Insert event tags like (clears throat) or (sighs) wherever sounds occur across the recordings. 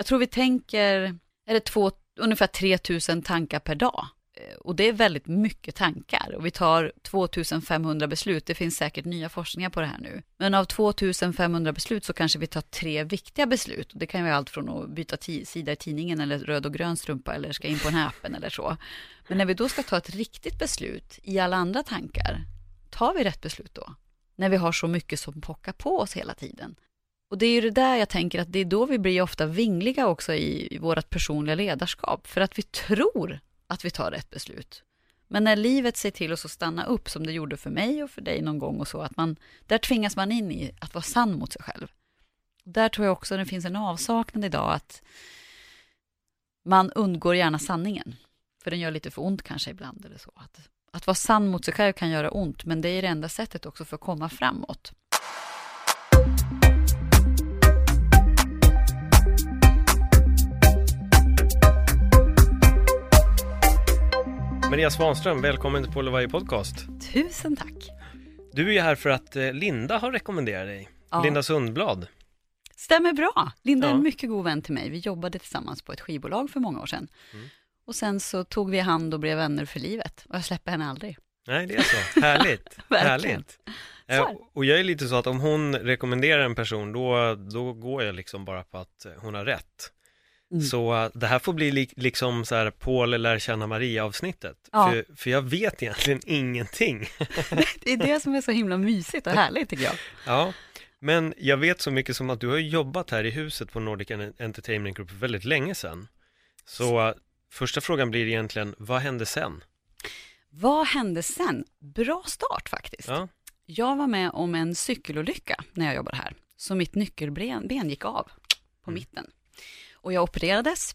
Jag tror vi tänker, är det två, ungefär 3000 tankar per dag. Eh, och det är väldigt mycket tankar och vi tar 2500 beslut. Det finns säkert nya forskningar på det här nu. Men av 2500 beslut så kanske vi tar tre viktiga beslut. Och det kan ju vara allt från att byta sida i tidningen eller röd och grön strumpa eller ska in på den här appen eller så. Men när vi då ska ta ett riktigt beslut i alla andra tankar, tar vi rätt beslut då? När vi har så mycket som pockar på oss hela tiden. Och det är ju det där jag tänker att det är då vi blir ofta vingliga också i, i vårt personliga ledarskap. För att vi tror att vi tar rätt beslut. Men när livet ser till oss att stanna upp, som det gjorde för mig och för dig någon gång och så, att man, där tvingas man in i att vara sann mot sig själv. Där tror jag också det finns en avsaknad idag att man undgår gärna sanningen. För den gör lite för ont kanske ibland eller så. Att, att vara sann mot sig själv kan göra ont, men det är det enda sättet också för att komma framåt. Maria Svanström, välkommen till och podcast. Tusen tack! Du är här för att eh, Linda har rekommenderat dig. Ja. Linda Sundblad. Stämmer bra. Linda är Ja. en mycket god vän till mig. Vi jobbade tillsammans på ett skivbolag för många år sedan. Mm. Och sen så tog vi hand och blev vänner för livet. Och jag släpper henne aldrig. Nej, det är så. Härligt. (laughs) Härligt. Eh, är och jag är lite så att om hon rekommenderar en person, då, då går jag liksom bara på att hon har rätt. Mm. Så eh, det här får bli li- liksom så här Paul lär känna Maria avsnittet. Ja. För, för jag vet egentligen ingenting. (laughs) Det är det som är så himla mysigt och härligt tycker jag. Ja, men jag vet så mycket som att du har jobbat här i huset på Nordic Entertainment Group väldigt länge sedan. Så eh, första frågan blir egentligen, vad hände sen? Vad hände sen? Bra start faktiskt. Ja, Jag var med om en cykelolycka när jag jobbade här. Så mitt nyckelben ben gick av på mitten. Och jag opererades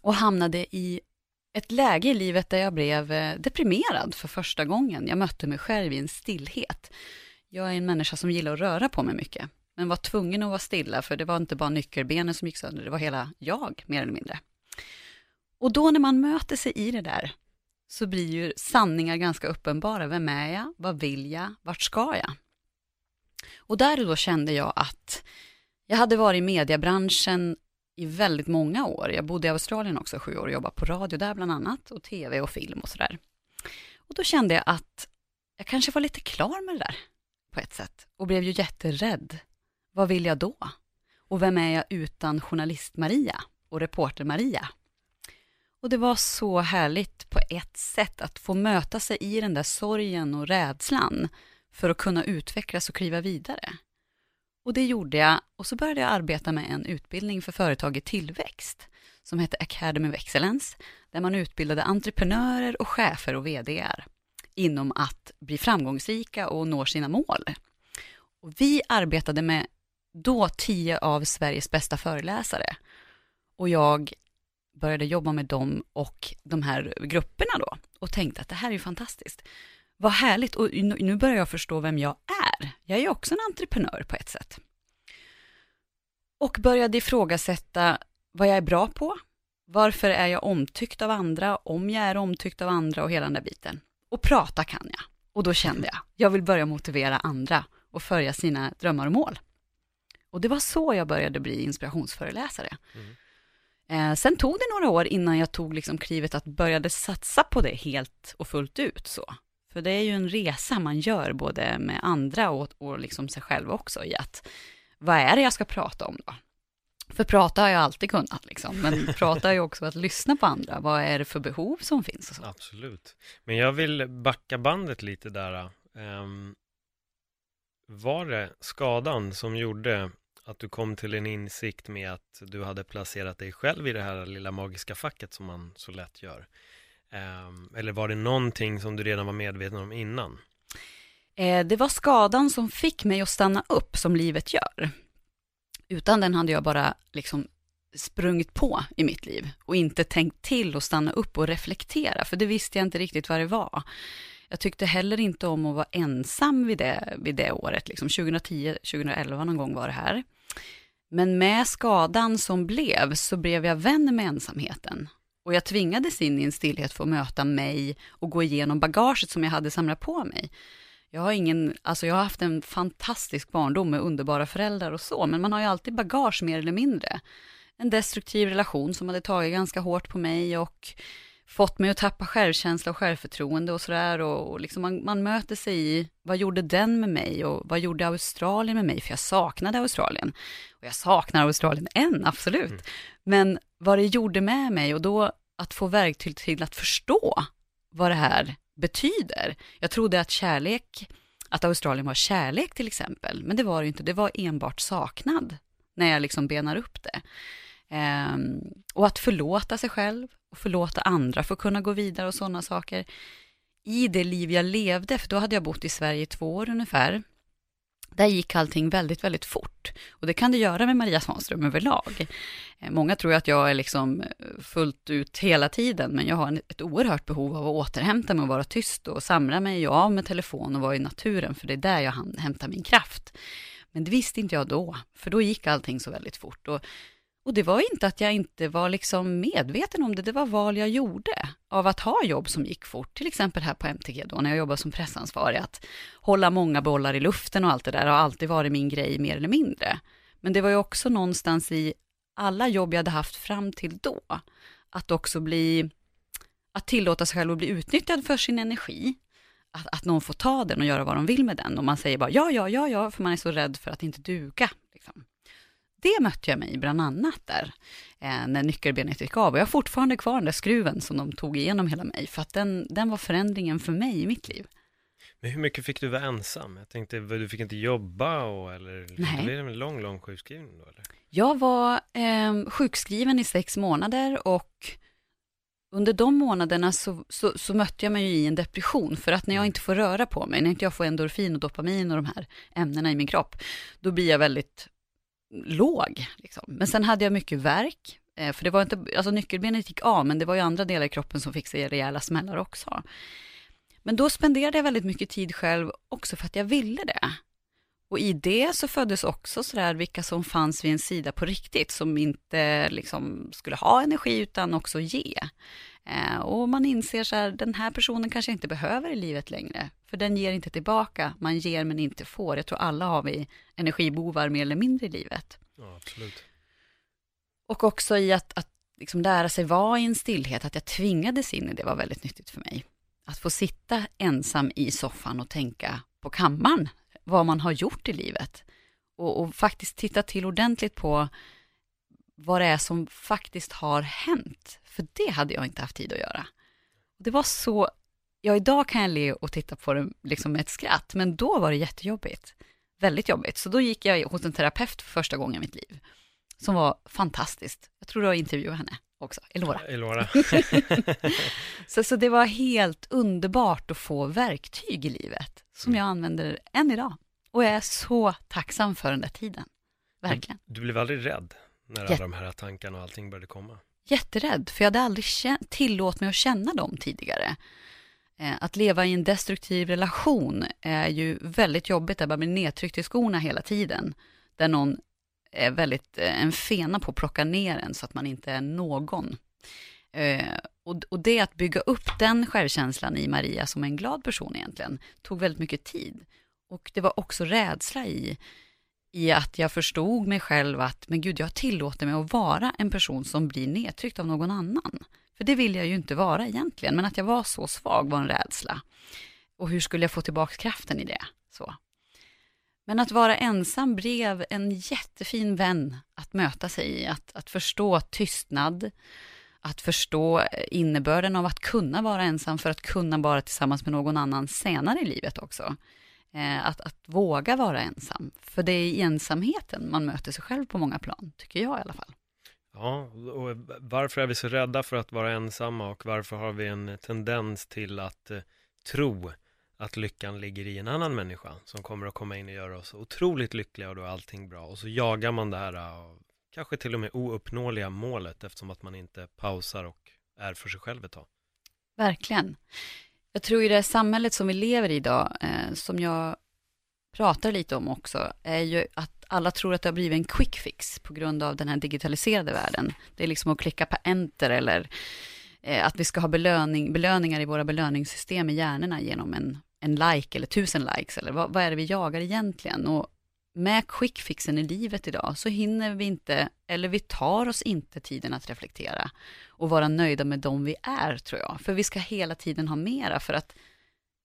och hamnade i ett läge i livet där jag blev eh, deprimerad för första gången. Jag mötte mig själv i en stillhet. Jag är en människa som gillar att röra på mig mycket, men var tvungen att vara stilla, för det var inte bara nyckelbenen som gick sönder, det var hela jag, mer eller mindre. Och då när man möter sig i det där, så blir ju sanningar ganska uppenbara. Vem är jag? Vad vill jag? Vart ska jag? Och där och då kände jag att jag hade varit i mediebranschen i väldigt många år. Jag bodde i Australien också i sju år och jobbade på radio där bland annat och tv och film och sådär. Och då kände jag att jag kanske var lite klar med det där på ett sätt och blev ju jätterädd. Vad vill jag då? Och vem är jag utan journalist-Maria och reporter-Maria? Och det var så härligt på ett sätt att få möta sig i den där sorgen och rädslan för att kunna utvecklas och kliva vidare. Och det gjorde jag och så började jag arbeta med en utbildning för företag i tillväxt som hette Academy of Excellence, där man utbildade entreprenörer och chefer och VDR inom att bli framgångsrika och nå sina mål. Och vi arbetade med då tio av Sveriges bästa föreläsare och jag började jobba med dem och de här grupperna då och tänkte att det här är ju fantastiskt. Vad härligt och nu börjar jag förstå vem jag är. Jag är ju också en entreprenör på ett sätt. Och började ifrågasätta vad jag är bra på. Varför är jag omtyckt av andra? Om jag är omtyckt av andra och hela den där biten. Och prata kan jag. Och då kände jag, jag vill börja motivera andra och följa sina drömmar och mål. Och det var så jag började bli inspirationsföreläsare. Eh, sen tog det några år innan jag tog liksom klivet att började satsa på det helt och fullt ut. så. För det är ju en resa man gör både med andra och, och liksom sig själv också i att vad är det jag ska prata om då? För prata har jag alltid kunnat liksom, men (laughs) prata är ju också att lyssna på andra. Vad är det för behov som finns och så. absolut. Men jag vill backa bandet lite där. Ehm, var det skadan som gjorde att du kom till en insikt med att du hade placerat dig själv i det här lilla magiska facket som man så lätt gör? Ehm, eller var det någonting som du redan var medveten om innan? Eh, det var skadan som fick mig att stanna upp som livet gör. Utan den hade jag bara liksom sprungit på i mitt liv och inte tänkt till och stanna upp och reflektera, för det visste jag inte riktigt vad det var. Jag tyckte heller inte om att vara ensam vid det, vid det året, liksom 2010, 2011 någon gång var det här. Men med skadan som blev så blev jag vän med ensamheten. Och jag tvingades in i en stillhet för att möta mig och gå igenom bagaget som jag hade samlat på mig. Jag har ingen, alltså jag har haft en fantastisk barndom med underbara föräldrar och så, men man har ju alltid bagage mer eller mindre. En destruktiv relation som hade tagit ganska hårt på mig och fått mig att tappa självkänsla och självförtroende och sådär och, och liksom man, man, möter sig i, vad gjorde den med mig och vad gjorde Australien med mig? För jag saknade Australien. Och jag saknar Australien än, absolut. Mm. Men vad det gjorde med mig och då att få verktyg till att förstå vad det här betyder. Jag trodde att kärlek, att Australien var kärlek till exempel, men det var det inte, det var enbart saknad när jag liksom benar upp det. Um, och att förlåta sig själv och förlåta andra för att kunna gå vidare och sådana saker. I det liv jag levde, för då hade jag bott i Sverige i två år ungefär, där gick allting väldigt, väldigt fort. Och det kan det göra med Maria Svanström överlag. Eh, många tror att jag är liksom eh, fullt ut hela tiden, men jag har ett oerhört behov av att återhämta mig och vara tyst och samla mig och av med telefon och vara i naturen, för det är där jag hämtar min kraft. Men det visste inte jag då, för då gick allting så väldigt fort. Och och det var inte att jag inte var liksom medveten om det, det var val jag gjorde av att ha jobb som gick fort, till exempel här på MTG då, när jag jobbade som pressansvarig, att hålla många bollar i luften och allt det där har alltid varit min grej mer eller mindre. Men det var ju också någonstans i alla jobb jag hade haft fram till då, att också bli, att tillåta sig själv att bli utnyttjad för sin energi, att, att någon får ta den och göra vad de vill med den och man säger bara ja, ja, ja, ja, för man är så rädd för att inte duga. Liksom det mötte jag mig bland annat där, eh, när nyckelbenet gick av. Och jag har fortfarande kvar den där skruven som de tog igenom hela mig, för att den, den var förändringen för mig i mitt liv. Men hur mycket fick du vara ensam? Jag tänkte, du fick inte jobba och, eller Nej. det blev en lång, lång sjukskrivning då eller? Jag var eh, sjukskriven i sex månader och under de månaderna så, så, så, mötte jag mig i en depression, för att när jag mm. inte får röra på mig, när inte jag får endorfin och dopamin och de här ämnena i min kropp, då blir jag väldigt låg. Liksom. Men sen hade jag mycket verk, eh, för det var inte, alltså nyckelbenet gick av, men det var ju andra delar i kroppen som fick sig rejäla smällar också. Men då spenderade jag väldigt mycket tid själv också för att jag ville det. Och i det så föddes också sådär vilka som fanns vid en sida på riktigt, som inte liksom skulle ha energi utan också ge. Eh, och man inser så här, den här personen kanske inte behöver i livet längre, för den ger inte tillbaka, man ger men inte får. Jag tror alla har vi energibovar mer eller mindre i livet. Ja, absolut. Och också i att, att liksom lära sig vara i en stillhet, att jag tvingades in i det var väldigt nyttigt för mig. Att få sitta ensam i soffan och tänka på kammaren, vad man har gjort i livet. Och, och faktiskt titta till ordentligt på vad det är som faktiskt har hänt. För det hade jag inte haft tid att göra. Det var så, ja idag kan jag le och titta på det liksom med ett skratt, men då var det jättejobbigt. Väldigt jobbigt. Så då gick jag hos en terapeut för första gången i mitt liv, som var fantastiskt. Jag tror du har intervjuat henne också, Elora. Elora. (laughs) så, så det var helt underbart att få verktyg i livet, som jag använder än idag. Och jag är så tacksam för den där tiden. Verkligen. Du blev aldrig rädd när alla de här tankarna och allting började komma? jätterädd, för jag hade aldrig tillåtit mig att känna dem tidigare. Eh, att leva i en destruktiv relation är ju väldigt jobbigt, där man blir nedtryckt i skorna hela tiden. Där någon är väldigt eh, en fena på att plocka ner en så att man inte är någon. Eh, och det att bygga upp den självkänslan i Maria som en glad person egentligen, tog väldigt mycket tid. Och det var också rädsla i i att jag förstod mig själv att, men gud, jag tillåter mig att vara en person som blir nedtryckt av någon annan. För det vill jag ju inte vara egentligen, men att jag var så svag var en rädsla. Och hur skulle jag få tillbaka kraften i det? Så. Men att vara ensam blev en jättefin vän att möta sig i, att, att förstå tystnad, att förstå eh, innebörden av att kunna vara ensam för att kunna vara tillsammans med någon annan senare i livet också. Eh, att, att våga vara ensam. För det är i ensamheten man möter sig själv på många plan, tycker jag i alla fall. Ja, och varför är vi så rädda för att vara ensamma och varför har vi en tendens till att eh, tro att lyckan ligger i en annan människa som kommer att komma in och göra oss otroligt lyckliga och då är allting bra och så jagar man det här och kanske till och med ouppnåeliga målet eftersom att man inte pausar och är för sig själv ett tag. Verkligen. Jag tror i det här samhället som vi lever i idag, eh, som jag pratar lite om också, är ju att alla tror att det har blivit en quick fix på grund av den här digitaliserade världen. Det är liksom att klicka på enter eller eh, att vi ska ha belöning, belöningar i våra belöningssystem i hjärnorna genom en, en like eller tusen likes, eller vad, vad är det vi jagar egentligen? Och med quickfixen i livet idag så hinner vi inte, eller vi tar oss inte tiden att reflektera och vara nöjda med dem vi är, tror jag. För vi ska hela tiden ha mera, för att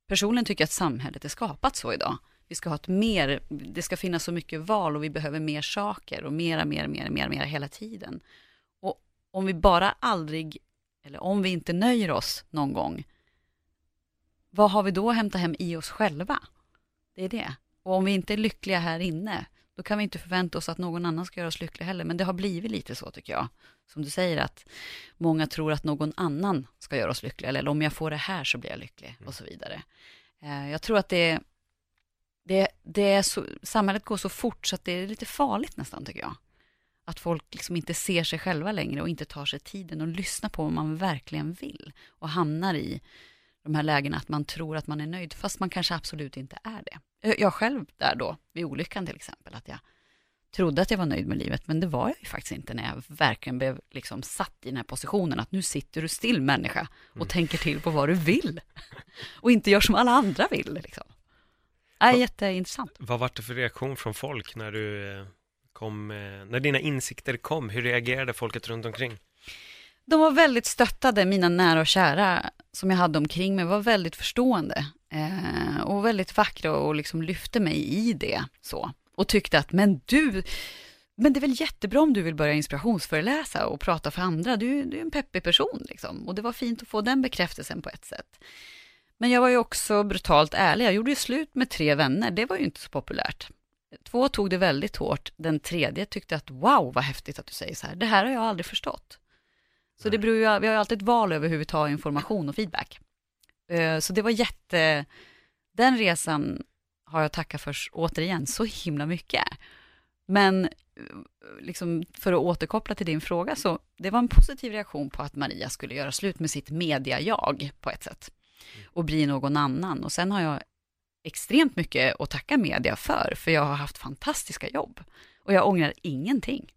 personligen tycker jag att samhället är skapat så idag. Vi ska ha ett mer, det ska finnas så mycket val och vi behöver mer saker och mera, mera, mera, mera, mera hela tiden. Och om vi bara aldrig, eller om vi inte nöjer oss någon gång, vad har vi då att hämta hem i oss själva? Det är det. Och om vi inte är lyckliga här inne, då kan vi inte förvänta oss att någon annan ska göra oss lyckliga heller. Men det har blivit lite så tycker jag. Som du säger att många tror att någon annan ska göra oss lyckliga. Eller om jag får det här så blir jag lycklig och så vidare. Eh, jag tror att det, det, det är så, samhället går så fort så att det är lite farligt nästan tycker jag. Att folk liksom inte ser sig själva längre och inte tar sig tiden och lyssnar på vad man verkligen vill. Och hamnar i de här lägena att man tror att man är nöjd, fast man kanske absolut inte är det. Jag själv där då, vid olyckan till exempel, att jag trodde att jag var nöjd med livet, men det var jag ju faktiskt inte när jag verkligen blev liksom satt i den här positionen, att nu sitter du still människa och mm. tänker till på vad du vill. (laughs) Och inte gör som alla andra vill. Liksom. Det är jätteintressant. Vad var det för reaktion från folk när du eh, kom, eh, när dina insikter kom? Hur reagerade folket runt omkring? De var väldigt stöttade, mina nära och kära som jag hade omkring mig var väldigt förstående eh, och väldigt vackra och liksom lyfte mig i det så. Och tyckte att, men du, men det är väl jättebra om du vill börja inspirationsföreläsa och prata för andra, du, du är en peppig person liksom. Och det var fint att få den bekräftelsen på ett sätt. Men jag var ju också brutalt ärlig, jag gjorde ju slut med tre vänner, det var ju inte så populärt. Två tog det väldigt hårt, den tredje tyckte att wow vad häftigt att du säger så här, det här har jag aldrig förstått. Så det beror ju, vi har ju alltid ett val över hur vi tar information och feedback. Eh, så det var jätte, den resan har jag tackat för återigen så himla mycket. Men eh, liksom för att återkoppla till din fråga så det var en positiv reaktion på att Maria skulle göra slut med sitt media-jag på ett sätt och bli någon annan. Och sen har jag extremt mycket att tacka media för, för jag har haft fantastiska jobb och jag ångrar ingenting.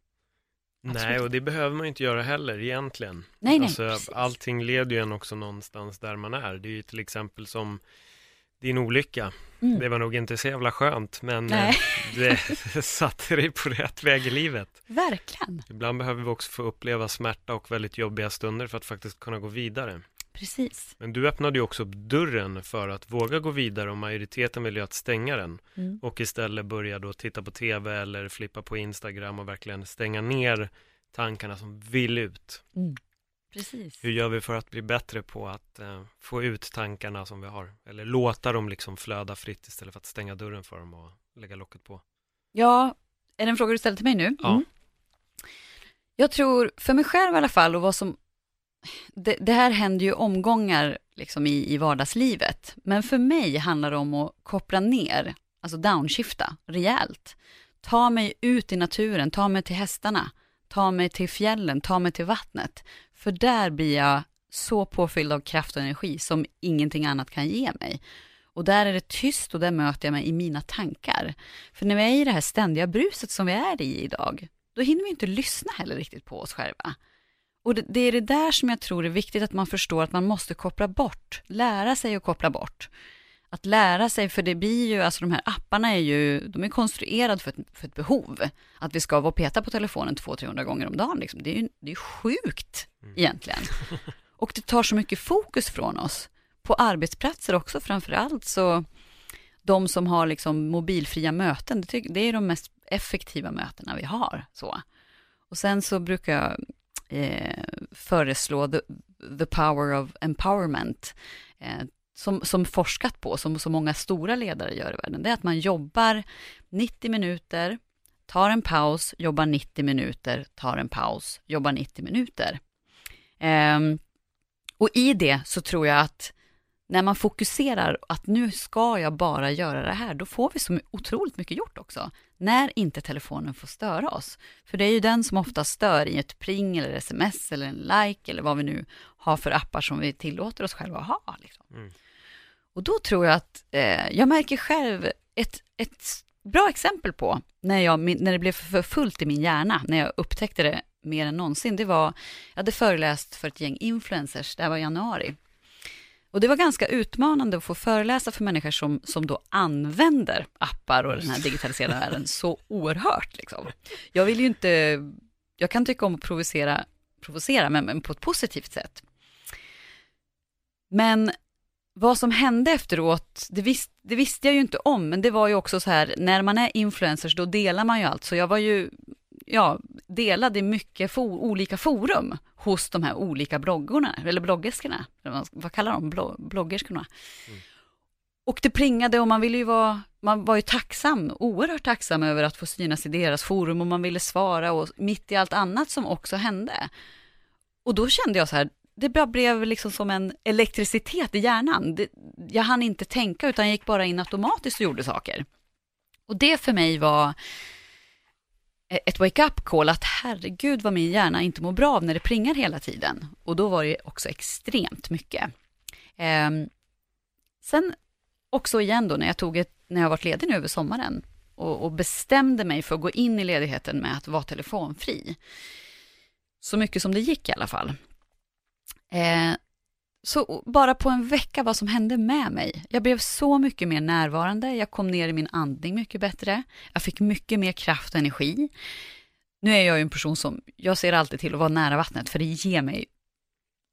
Nej, och det behöver man inte göra heller egentligen. Nej, alltså, nej, allting leder ju en också någonstans där man är. Det är ju till exempel som din olycka. Mm. Det var nog inte så jävla skönt, men eh, (laughs) det (laughs) satte dig på rätt väg i livet. Verkligen. Ibland behöver vi också få uppleva smärta och väldigt jobbiga stunder för att faktiskt kunna gå vidare. Precis. Men du öppnade ju också upp dörren för att våga gå vidare och majoriteten vill ju att stänga den. Mm. Och istället börja då titta på tv eller flippa på Instagram och verkligen stänga ner tankarna som vill ut. Mm. Precis. Hur gör vi för att bli bättre på att uh, få ut tankarna som vi har? Eller låta dem liksom flöda fritt istället för att stänga dörren för dem och lägga locket på? Ja, är det en fråga du ställer till mig nu? Ja. Mm. Jag tror, för mig själv i alla fall, och vad som det, det, här händer ju omgångar liksom i, i vardagslivet. Men för mig handlar det om att koppla ner, alltså downshifta rejält. Ta mig ut i naturen, ta mig till hästarna, ta mig till fjällen, ta mig till vattnet. För där blir jag så påfylld av kraft och energi som ingenting annat kan ge mig. Och där är det tyst och där möter jag mig i mina tankar. För när vi är i det här ständiga bruset som vi är i idag, då hinner vi inte lyssna heller riktigt på oss själva. Och det, det, är det där som jag tror är viktigt att man förstår att man måste koppla bort, lära sig att koppla bort. Att lära sig, för det blir ju, alltså de här apparna är ju, de är konstruerade för ett, för ett behov. Att vi ska vara och peta på telefonen 200-300 gånger om dagen, liksom. det är ju det är sjukt mm. egentligen. (laughs) Och det tar så mycket fokus från oss. På arbetsplatser också framför allt, så de som har liksom mobilfria möten, det, det är de mest effektiva mötena vi har. Så. Och sen så brukar jag eh, föreslå the, the, power of empowerment, eh, som, som forskat på, som så många stora ledare gör i världen, det är att man jobbar 90 minuter, tar en paus, jobbar 90 minuter, tar en paus, jobbar 90 minuter. Eh, och i det så tror jag att när man fokuserar att nu ska jag bara göra det här, då får vi så otroligt mycket gjort också. När inte telefonen får störa oss. För det är ju den som ofta stör i ett pring eller sms eller en like eller vad vi nu har för appar som vi tillåter oss själva att ha. Liksom. Mm. Och då tror jag att, eh, jag märker själv ett, ett bra exempel på när, jag, när det blev för fullt i min hjärna, när jag upptäckte det mer än någonsin, det var, jag hade föreläst för ett gäng influencers, det här var i januari. Och det var ganska utmanande att få föreläsa för människor som, som då använder appar och den här digitaliserade (laughs) världen så oerhört. Liksom. Jag vill ju inte, jag kan tycka om att provocera, provocera men, men på ett positivt sätt. Men vad som hände efteråt, det, vis, det, visste jag ju inte om, men det var ju också så här, när man är influencers, då delar man ju allt. Så jag var ju, ja, delade i mycket for, olika forum hos de här olika bloggorna, eller bloggerskorna, eller vad kallar de, Blog, bloggerskorna. Mm. Och det plingade och man ville ju vara, man var ju tacksam, oerhört tacksam över att få synas i deras forum och man ville svara och mitt i allt annat som också hände. Och då kände jag så här, det bara blev liksom som en elektricitet i hjärnan. Det, jag hann inte tänka utan jag gick bara in automatiskt och gjorde saker. Och det för mig var Eh, ett wake-up call att herregud vad min hjärna inte mår bra av när det plingar hela tiden. Och då var det också extremt mycket. Eh, sen också igen då när jag tog ett, när jag varit ledig nu över sommaren och, och, bestämde mig för att gå in i ledigheten med att vara telefonfri. Så mycket som det gick i alla fall. Eh, så bara på en vecka vad som hände med mig. Jag blev så mycket mer närvarande, jag kom ner i min andning mycket bättre, jag fick mycket mer kraft och energi. Nu är jag ju en person som, jag ser alltid till att vara nära vattnet för det ger mig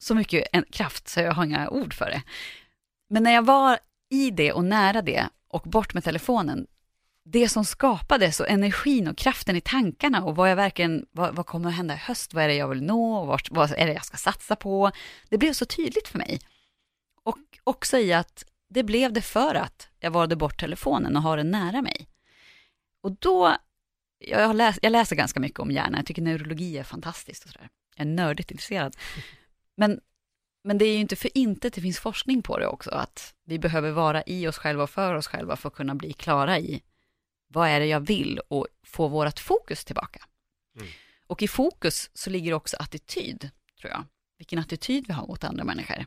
så mycket kraft så jag har inga ord för det. Men när jag var i det och nära det och bort med telefonen, det som skapades och energin och kraften i tankarna och vad jag verkligen, vad, vad kommer att hända i höst, vad är det jag vill nå, och vart, vad är det jag ska satsa på? Det blev så tydligt för mig. Och också i att det blev det för att jag valde bort telefonen och har den nära mig. Och då, jag, läst, jag läser ganska mycket om hjärnan, jag tycker neurologi är fantastiskt och sådär. Jag är nördigt intresserad. (laughs) Men, men det är ju inte för inte det finns forskning på det också, att vi behöver vara i oss själva och för oss själva för att kunna bli klara i vad är det jag vill och få vårt fokus tillbaka. Mm. Och i fokus så ligger också attityd, tror jag. Vilken attityd vi har mot andra människor.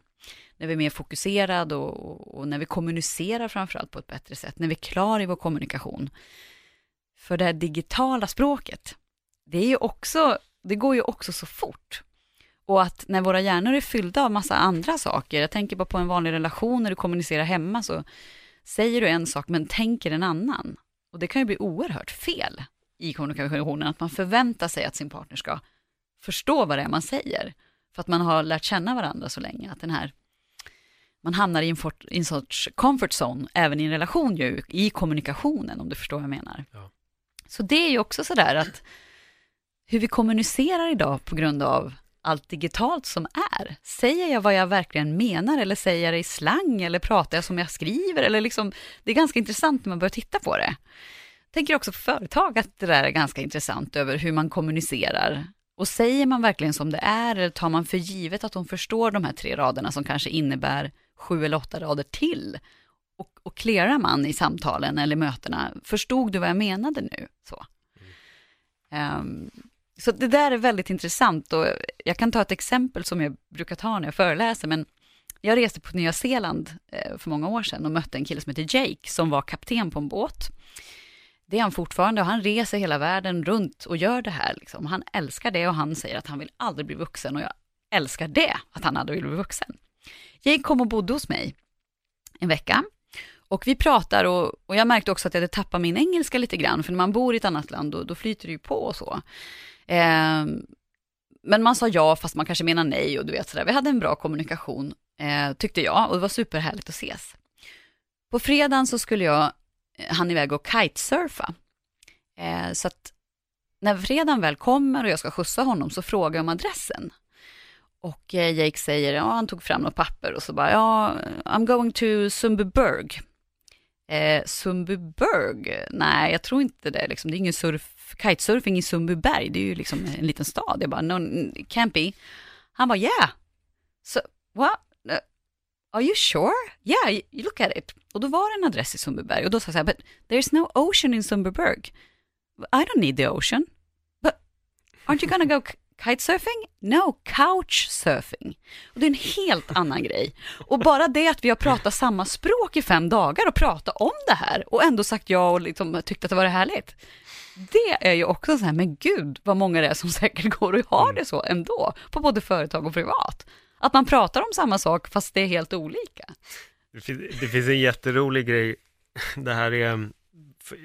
När vi är mer fokuserade och, och, när vi kommunicerar framförallt på ett bättre sätt, när vi är klara i vår kommunikation. För det här digitala språket, det, är ju också, det går ju också så fort. Och att när våra hjärnor är fyllda av massa andra saker, jag tänker bara på en vanlig relation när du kommunicerar hemma, så säger du en sak men tänker en annan. Och det kan ju bli oerhört fel i kommunikationen, att man förväntar sig att sin partner ska förstå vad det är man säger. För att man har lärt känna varandra så länge, att den här man hamnar i en, fort, i en sorts comfort zone, även i en relation ju, i kommunikationen, om du förstår vad jag menar. Ja. Så det är ju också sådär att hur vi kommunicerar idag på grund av allt digitalt som är. Säger jag vad jag verkligen menar eller säger jag det i slang eller pratar jag som jag skriver? Eller liksom, det är ganska intressant när man börjar titta på det. Jag tänker också på företag att det där är ganska intressant över hur man kommunicerar. Och säger man verkligen som det är eller tar man för givet att de förstår de här tre raderna som kanske innebär sju eller åtta rader till? Och, och clearar man i samtalen eller mötena, förstod du vad jag menade nu? Så. Um, så det där är väldigt intressant och jag kan ta ett exempel som jag brukar ta när jag föreläser, men jag reste på Nya Zeeland eh, för många år sedan och mötte en kille som heter Jake som var kapten på en båt. Det är han fortfarande och han reser hela världen runt och gör det här. Liksom. Han älskar det och han säger att han vill aldrig bli vuxen och jag älskar det, att han aldrig vill bli vuxen. Jake kom och bodde hos mig en vecka och vi pratar och, och jag märkte också att jag hade tappat min engelska lite grann, för när man bor i ett annat land då, då flyter det ju på och så. Eh, men man sa ja fast man kanske menar nej och du vet sådär. Vi hade en bra kommunikation eh, tyckte jag och det var superhärligt att ses. På fredagen så skulle jag, eh, han iväg och kitesurfa. Eh, så att när fredagen väl kommer och jag ska skjutsa honom så frågar jag om adressen. Och eh, Jake säger, ja han tog fram något papper och så bara, ja, I'm going to Sundbyberg. Eh, Sundbyberg? Nej, jag tror inte det. Liksom. Det är ingen surf, kitesurfing i Sundbyberg. Det är ju liksom en liten stad. Jag bara, no, campy. Han bara, yeah. so what? Eh, are you sure? Yeah, you look at it. Och då var det en adress i Sundbyberg och då sa jag så här, but there's no ocean in Sundbyberg. I don't need the ocean. But aren't you gonna go kitesurfing? No, couchsurfing. Och det är en helt annan grej. Och bara det att vi har pratat samma språk i fem dagar och pratat om det här och ändå sagt ja och liksom tyckt att det var härligt. Det är ju också så här, men gud vad många det är som (laughs) säkert går och har det så ändå, på både företag och privat. Att man pratar om samma sak fast det är helt olika. Det finns, det finns en jätterolig grej. Det här är,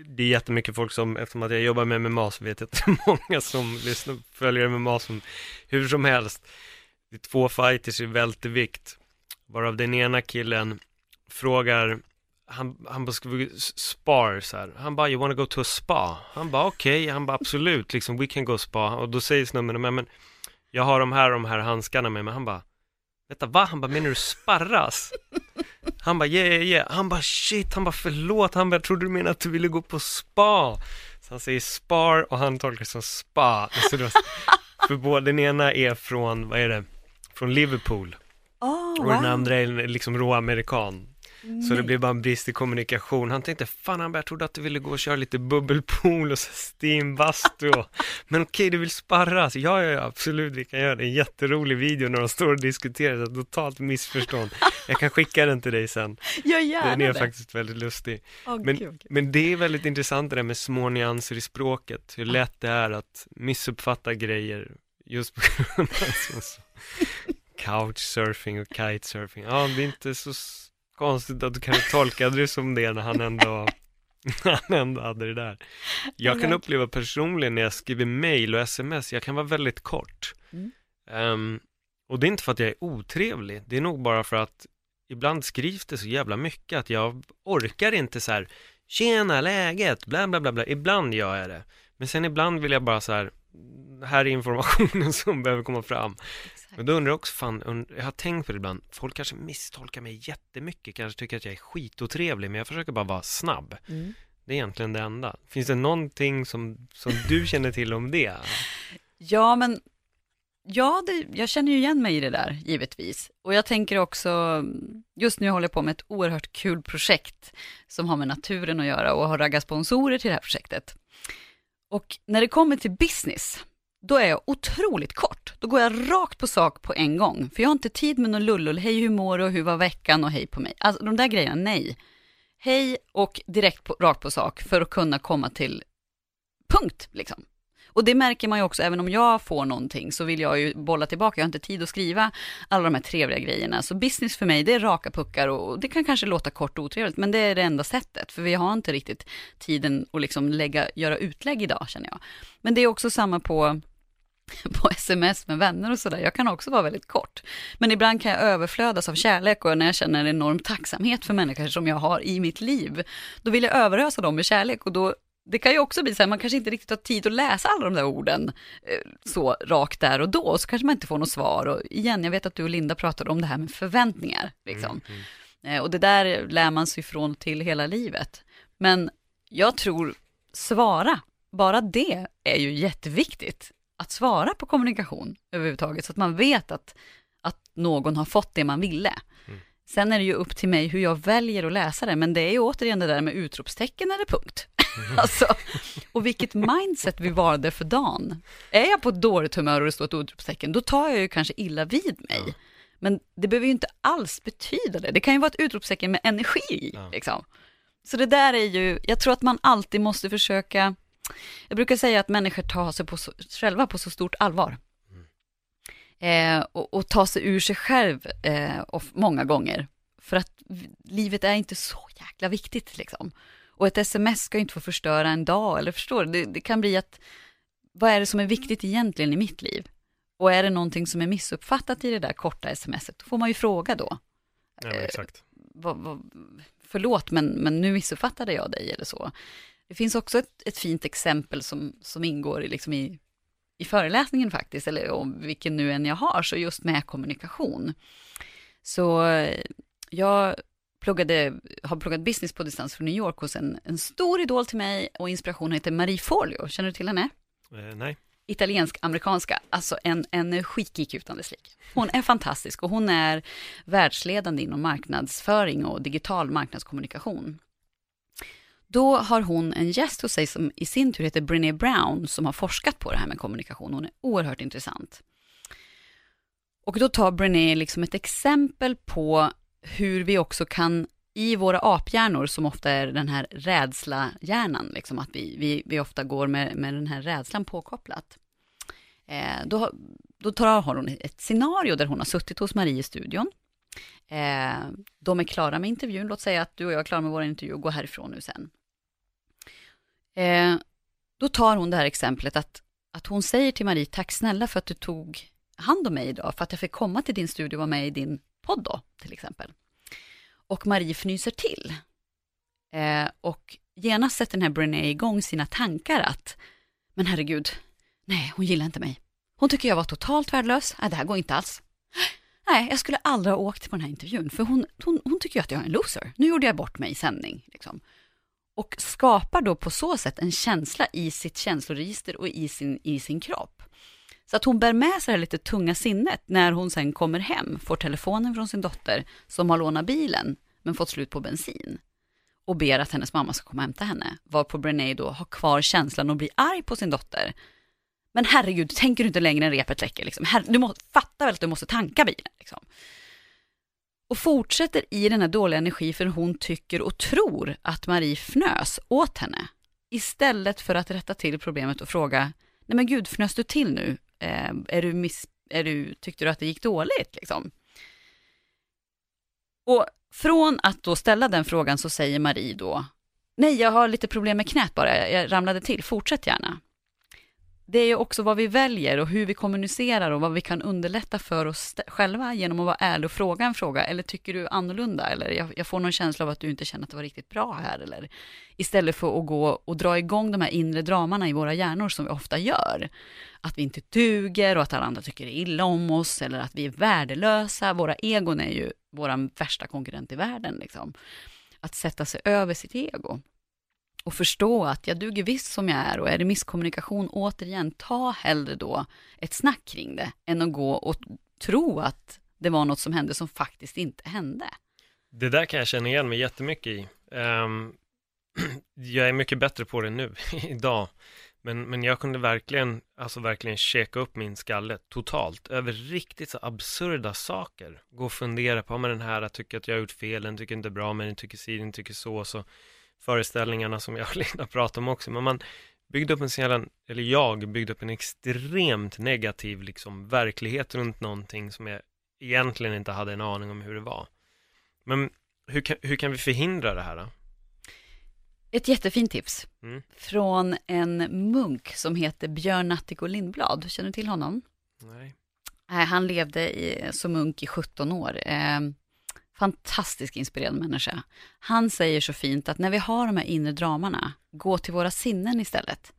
det är jättemycket folk som, eftersom att jag jobbar med MMA så vet jag att (laughs) det är många som lyssnar, följer MMA som, hur som helst. Det är två fighters i vältevikt, varav den ena killen frågar, han, han bara, ska vi spar så här? Han bara, you wanna go to a spa? Han bara, okej, han bara, absolut, liksom, we can go spa. Och då säger snubben, men, men jag har de här, de här handskarna med mig. Han bara, vänta, va? Han bara, menar du sparras? Han bara, yeah, yeah, yeah. Han bara, shit, han bara, förlåt. Han bara, trodde du menade att du ville gå på spa. Så han säger spar och han tolkar det som spa. Så då, (laughs) för båda, den ena är från, vad är det, från Liverpool. Oh, Och den andra är liksom råamerikan. Så det blev bara en brist i kommunikation. Han tänkte, fan han jag trodde att du ville gå och köra lite bubbelpool och steambastu. (laughs) Men okej, du vill sparras? Ja, ja, ja, absolut, vi kan göra det. En jätterolig video när de står och diskuterar, så totalt missförstånd. Jag kan skicka den till dig sen. Gör gärna Den är det. faktiskt väldigt lustig. Åh, Men, gud. men det är väldigt intressant det där med små nyanser i språket. Hur lätt det är att missuppfatta grejer just på grund av (laughs) couchsurfing och kitesurfing. Ja, det är inte så konstigt att du kan tolka det som det när han ändå, (laughs) han ändå hade det där. Jag kan uppleva personligen när jag skriver mail och sms, jag kan vara väldigt kort. Mm. Ehm, och det är inte för att jag är otrevlig, det är nog bara för att ibland skrivs det så jävla mycket att jag orkar inte så här Tjena, läget, bla bla bla bla, ibland gör jag det. Men sen ibland vill jag bara så här, här är informationen (laughs) som behöver komma fram. Men då undrar jag också, fan, jag har tänkt på det ibland, folk kanske misstolkar mig jättemycket, kanske tycker att jag är skitotrevlig, men jag försöker bara vara snabb. Mm. Det är egentligen det enda. Finns det någonting som, som du känner till om det? Ja, men ja, det, jag känner ju igen mig i det där, givetvis. Och jag tänker också, just nu håller jag på med ett oerhört kul projekt som har med naturen att göra och har raggat sponsorer till det här projektet. Och när det kommer till business, då är jag otroligt kort. Då går jag rakt på sak på en gång. För jag har inte tid med någon lullull, hej hur mår du och hur var veckan och hej på mig. Alltså de där grejerna, nej. Hej och direkt på, rakt på sak för att kunna komma till punkt liksom. Och det märker man ju också, även om jag får någonting så vill jag ju bolla tillbaka, jag har inte tid att skriva alla de här trevliga grejerna. Så business för mig, det är raka puckar och det kan kanske låta kort och otrevligt, men det är det enda sättet, för vi har inte riktigt tiden att liksom lägga, göra utlägg idag känner jag. Men det är också samma på (laughs) på sms med vänner och sådär. Jag kan också vara väldigt kort. Men ibland kan jag överflödas av kärlek och när jag känner enorm tacksamhet för människor som jag har i mitt liv, då vill jag överösa dem med kärlek och då det kan ju också bli så här, man kanske inte riktigt har tid att läsa alla de där orden eh, så rakt där och då, så kanske man inte får något svar. Och igen, jag vet att du och Linda pratade om det här med förväntningar. Liksom. Mm, mm. Eh, Och det där lär man sig ifrån till hela livet. Men jag tror, svara, bara det är ju jätteviktigt. Att svara på kommunikation överhuvudtaget, så att man vet att, att någon har fått det man ville. Mm. Sen är det ju upp till mig hur jag väljer att läsa det, men det är ju återigen det där med utropstecken eller punkt. (laughs) alltså, och vilket mindset vi valde för dagen. Är jag på ett dåligt humör och det står ett utropstecken, då tar jag ju kanske illa vid mig. Ja. Men det behöver ju inte alls betyda det. Det kan ju vara ett utropstecken med energi liksom. Så det där är ju, jag tror att man alltid måste försöka, jag brukar säga att människor tar sig på så, själva på så stort allvar. Eh, och, och ta sig ur sig själv eh, och många gånger. För att livet är inte så jäkla viktigt liksom. Och ett sms ska inte få förstöra en dag, eller förstår du? Det, det kan bli att, vad är det som är viktigt egentligen i mitt liv? Och är det någonting som är missuppfattat i det där korta smset, då får man ju fråga då. Ja, exakt. Vad, vad, förlåt, men, men nu missuppfattade jag dig eller så. Det finns också ett, ett fint exempel som, som ingår i, liksom i, i föreläsningen faktiskt, eller om vilken nu än jag har, så just med kommunikation. Så eh, jag pluggade, har pluggat business på distans från New York hos en, en stor idol till mig och inspiration heter Marie Forleo. Känner du till henne? Eh, nej. italiensk-amerikanska, alltså en energikick utan dess like. Hon är fantastisk och hon är världsledande inom marknadsföring och digital marknadskommunikation. Då har hon en gäst hos sig som i sin tur heter Brené Brown som har forskat på det här med kommunikation. Hon är oerhört intressant. Och då tar Brené liksom ett exempel på hur vi också kan i våra aphjärnor som ofta är den här rädsla-hjärnan, liksom att vi, vi, vi ofta går med, med den här rädslan påkopplat. Eh, då, då tar, har hon ett scenario där hon har suttit hos Marie i studion. Eh, de är klara med intervjun, låt säga att du och jag är klara med vår intervju och går härifrån nu sen. Eh, då tar hon det här exemplet att, att hon säger till Marie, tack snälla för att du tog hand om mig idag, för att jag fick komma till din studio och vara med i din podd då, till exempel. Och Marie fnyser till. Eh, och genast sätter den här Brené igång sina tankar att, men herregud, nej, hon gillar inte mig. Hon tycker jag var totalt värdelös. Nej, det här går inte alls. Nej, jag skulle aldrig ha åkt på den här intervjun, för hon, hon, hon tycker ju att jag är en loser. Nu gjorde jag bort mig i sändning. Liksom. Och skapar då på så sätt en känsla i sitt känsloregister och i sin, i sin kropp. Så att hon bär med sig det lite tunga sinnet när hon sen kommer hem, får telefonen från sin dotter som har lånat bilen men fått slut på bensin och ber att hennes mamma ska komma och hämta henne. Varpå Brené då har kvar känslan och blir arg på sin dotter. Men herregud, tänker du inte längre än repet läcker? Liksom? Her du må, fattar väl att du måste tanka bilen? Liksom. Och fortsätter i den här dåliga energin för hon tycker och tror att Marie fnös åt henne. Istället för att rätta till problemet och fråga, nej men gud, fnös du till nu? Eh, är du miss, är du, tyckte du att det gick dåligt? Liksom? Och från att då ställa den frågan så säger Marie då, nej jag har lite problem med knät bara, jag ramlade till, fortsätt gärna. Det är ju också vad vi väljer och hur vi kommunicerar och vad vi kan underlätta för oss själva genom att vara ärlig och fråga en fråga. Eller tycker du annorlunda? Eller jag, jag får någon känsla av att du inte känner att det var riktigt bra här. Eller istället för att gå och dra igång de här inre dramarna i våra hjärnor som vi ofta gör. Att vi inte duger och att alla andra tycker illa om oss eller att vi är värdelösa. Våra egon är ju vår värsta konkurrent i världen. Liksom. Att sätta sig över sitt ego och förstå att jag duger visst som jag är och är det misskommunikation, återigen, ta hellre då ett snack kring det än att gå och tro att det var något som hände som faktiskt inte hände. Det där kan jag känna igen mig jättemycket i. Um, (clears throat) jag är mycket bättre på det nu, (laughs) idag. Men, men jag kunde verkligen, alltså verkligen checka upp min skalle totalt över riktigt så absurda saker. Gå och fundera på, men den här tycker att jag har gjort fel, den tycker inte bra, men den tycker si, den tycker så, så föreställningarna som jag och Linda pratade om också, men man byggde upp en sån eller jag byggde upp en extremt negativ liksom verklighet runt någonting som jag egentligen inte hade en aning om hur det var. Men hur kan, hur kan vi förhindra det här då? Ett jättefint tips mm. från en munk som heter Björn Natthiko Lindblad. Känner du till honom? Nej. Han levde i, som munk i 17 år fantastisk fantastiskt inspirerande människa. Han säger så fint att när vi har de här inre dramarna, gå till våra sinnen istället.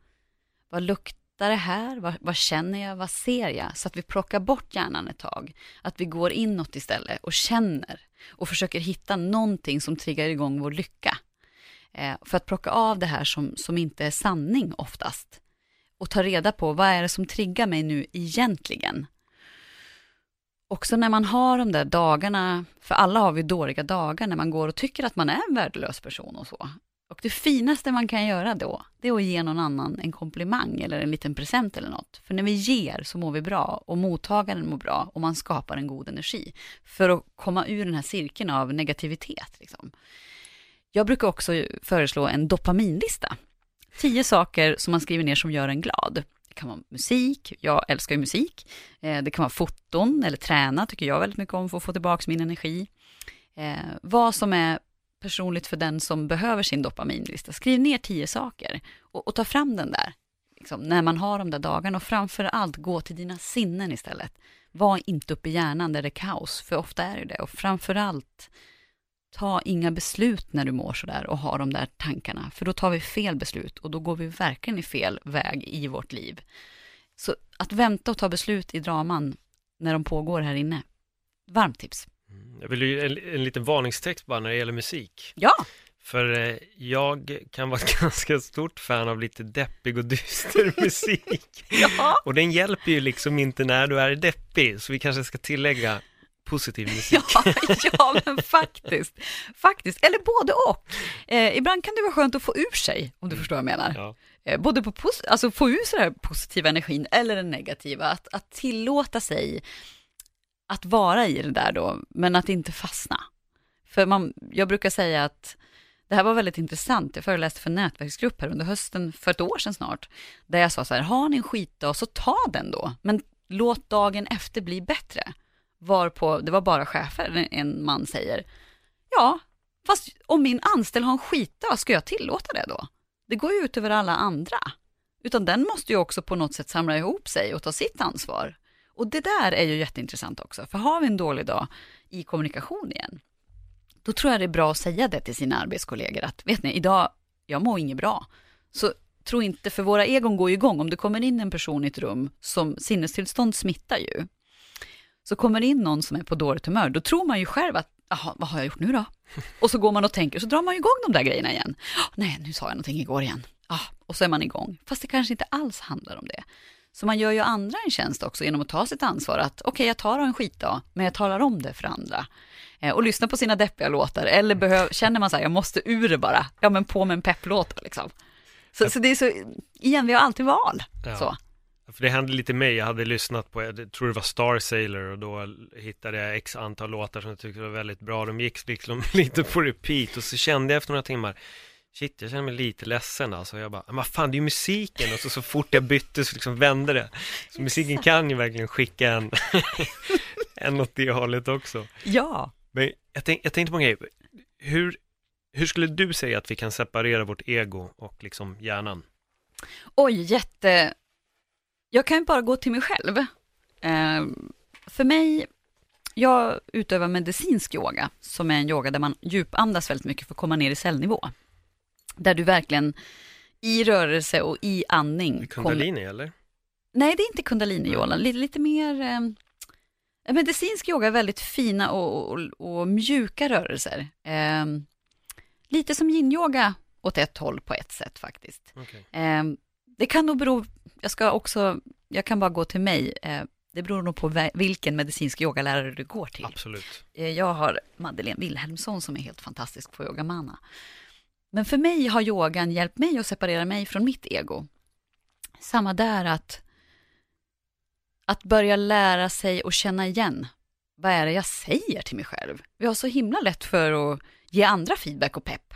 Vad luktar det här? Vad, vad, känner jag? Vad ser jag? Så att vi plockar bort hjärnan ett tag. Att vi går inåt istället och känner och försöker hitta någonting som triggar igång vår lycka. Eh, för att plocka av det här som, som inte är sanning oftast. Och ta reda på vad är det som triggar mig nu egentligen? Också när man har de där dagarna, för alla har vi dåliga dagar när man går och tycker att man är en värdelös person och så. Och det finaste man kan göra då, det är att ge någon annan en komplimang eller en liten present eller något. För när vi ger så mår vi bra och mottagaren mår bra och man skapar en god energi. För att komma ur den här cirkeln av negativitet. Liksom. Jag brukar också föreslå en dopaminlista. Tio saker som man skriver ner som gör en glad. Det kan vara musik, jag älskar ju musik. Eh, det kan vara foton eller träna, tycker jag väldigt mycket om för att få tillbaka min energi. Eh, vad som är personligt för den som behöver sin dopaminlista. Skriv ner tio saker och, och ta fram den där. Liksom, när man har de där dagarna och framför allt gå till dina sinnen istället. Var inte uppe i hjärnan där det är kaos, för ofta är det det. Och framför allt, ta inga beslut när du mår sådär och har de där tankarna, för då tar vi fel beslut och då går vi verkligen i fel väg i vårt liv. Så att vänta och ta beslut i draman när de pågår här inne, varmt tips. Mm, jag vill ju en, en liten varningstext bara när det gäller musik. Ja! För eh, jag kan vara (laughs) ett ganska stort fan av lite deppig och dyster (laughs) musik. Ja. Och den hjälper ju liksom inte när du är deppig, så vi kanske ska tillägga positiv (laughs) musik. Ja, ja, men faktiskt. Faktiskt, eller både och. Eh, ibland kan det vara skönt att få ur sig, om du förstår vad jag menar. Ja. Eh, både på pos- alltså få ur sig den här positiva energin eller den negativa. Att, att tillåta sig att vara i det där då, men att inte fastna. För man, jag brukar säga att det här var väldigt intressant. Jag föreläste för en nätverksgrupp här under hösten, för ett år sedan snart, där jag sa så här, har ni en skitdag så ta den då, men låt dagen efter bli bättre. Varpå, det var bara chefer, en- man säger, ja, fast om min anställd har en skitdag, ska jag tillåta det då? Det går ju ut över alla andra. Utan den måste ju också på något sätt samla ihop sig och ta sitt ansvar. Och det där är ju jätteintressant också, för har vi en dålig dag i kommunikation igen, då tror jag det är bra att säga det till sina arbetskollegor att, vet ni, idag, jag mår inget bra. Så tro inte, för våra egon går ju igång, om det kommer in en person i ett rum som sinnestillstånd smittar ju. Så kommer det in någon som är på dåligt humör, då tror man ju själv att, jaha, vad har jag gjort nu då? Och så går man och tänker, så drar man igång de där grejerna igen. "Ah, Nej, nu sa jag någonting igår igen. Ah, och så är man igång. Fast det kanske inte alls handlar om det. Så man gör ju andra en tjänst också genom att ta sitt ansvar att okej, jag tar en skitdag, men jag talar om det för andra. Eh, och lyssnar på sina deppiga låtar, eller behöv, känner man så här, jag måste ur det bara, ja men på med en pepplåt liksom. Så, så det är så, igen, vi har alltid val. Ja. Så. För det hände lite mig, jag hade lyssnat på, jag tror det var Star Sailor och då hittade jag x antal låtar som jag tyckte var väldigt bra. De gick liksom (laughs) lite på repeat och så kände jag efter några timmar, shit jag känner mig lite ledsen alltså. Jag bara, men vad fan det är ju musiken och så, så fort jag bytte så liksom vände det. Så musiken kan ju verkligen skicka en, (laughs) en åt det hållet också. Ja. Men jag, tänk, jag tänkte på en grej, hur, hur skulle du säga att vi kan separera vårt ego och liksom hjärnan? Oj, jätte... Jag kan bara gå till mig själv. Eh, för mig, jag utövar medicinsk yoga, som är en yoga där man djupandas väldigt mycket för att komma ner i cellnivå. Där du verkligen i rörelse och i andning... Kundalini eller? Nej, det är inte kundalini-yoga, lite, lite mer... Eh, medicinsk yoga är väldigt fina och, och, och mjuka rörelser. Eh, lite som yin-yoga åt ett håll på ett sätt faktiskt. Okej. Eh, det kan nog bero, jag ska också, jag kan bara gå till mig, eh, det beror nog på vilken medicinsk yogalärare du går till. Absolut. Eh, Jag har Madeleine Wilhelmsson som är helt fantastisk på yogamana. Men för mig har yogan hjälpt mig att separera mig från mitt ego. Samma där att, att börja lära sig och känna igen. Vad är det jag säger till mig själv? Vi har så himla lätt för att ge andra feedback och pepp.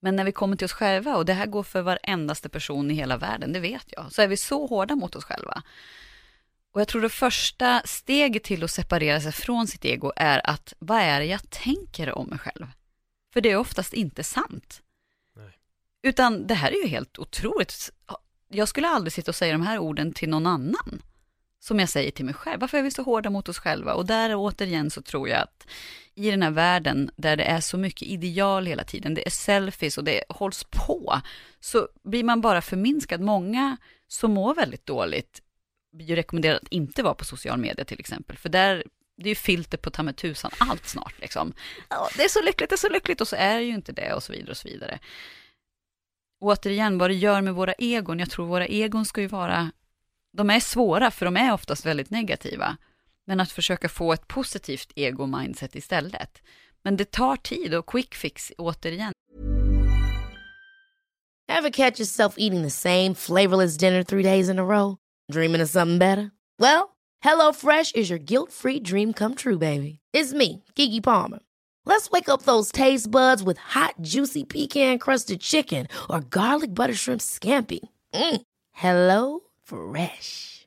Men när vi kommer till oss själva, och det här går för varendaste person i hela världen, det vet jag, så är vi så hårda mot oss själva. Och jag tror det första steget till att separera sig från sitt ego är att vad är det jag tänker om mig själv? För det är oftast inte sant. Nej. Utan det här är ju helt otroligt. Jag skulle aldrig sitta och säga de här orden till någon annan. Som jag säger till mig själv. Varför är vi så hårda mot oss själva? Och där återigen så tror jag att i den här världen där det är så mycket ideal hela tiden, det är selfies och det hålls på, så blir man bara förminskad. Många som mår väldigt dåligt blir ju rekommenderade att inte vara på social media till exempel, för där det är ju filter på ta med tusan allt snart liksom. Ja, det är så lyckligt, det är så lyckligt och så är det ju inte det och så vidare och så vidare. Återigen, vad det gör med våra egon, jag tror våra egon ska ju vara, de är svåra för de är oftast väldigt negativa, men att försöka få ett positivt ego-mindset istället. Men det tar tid och quick fix återigen. Have catch yourself eating the same flavorless dinner three days in a row? Dreaming of something better? Well, Hello Fresh is your guilt-free dream come true, baby. It's me, Gigi Palmer. Let's wake up those taste buds with hot, juicy pecan-crusted chicken or garlic butter shrimp scampi. Mm. Hello Fresh.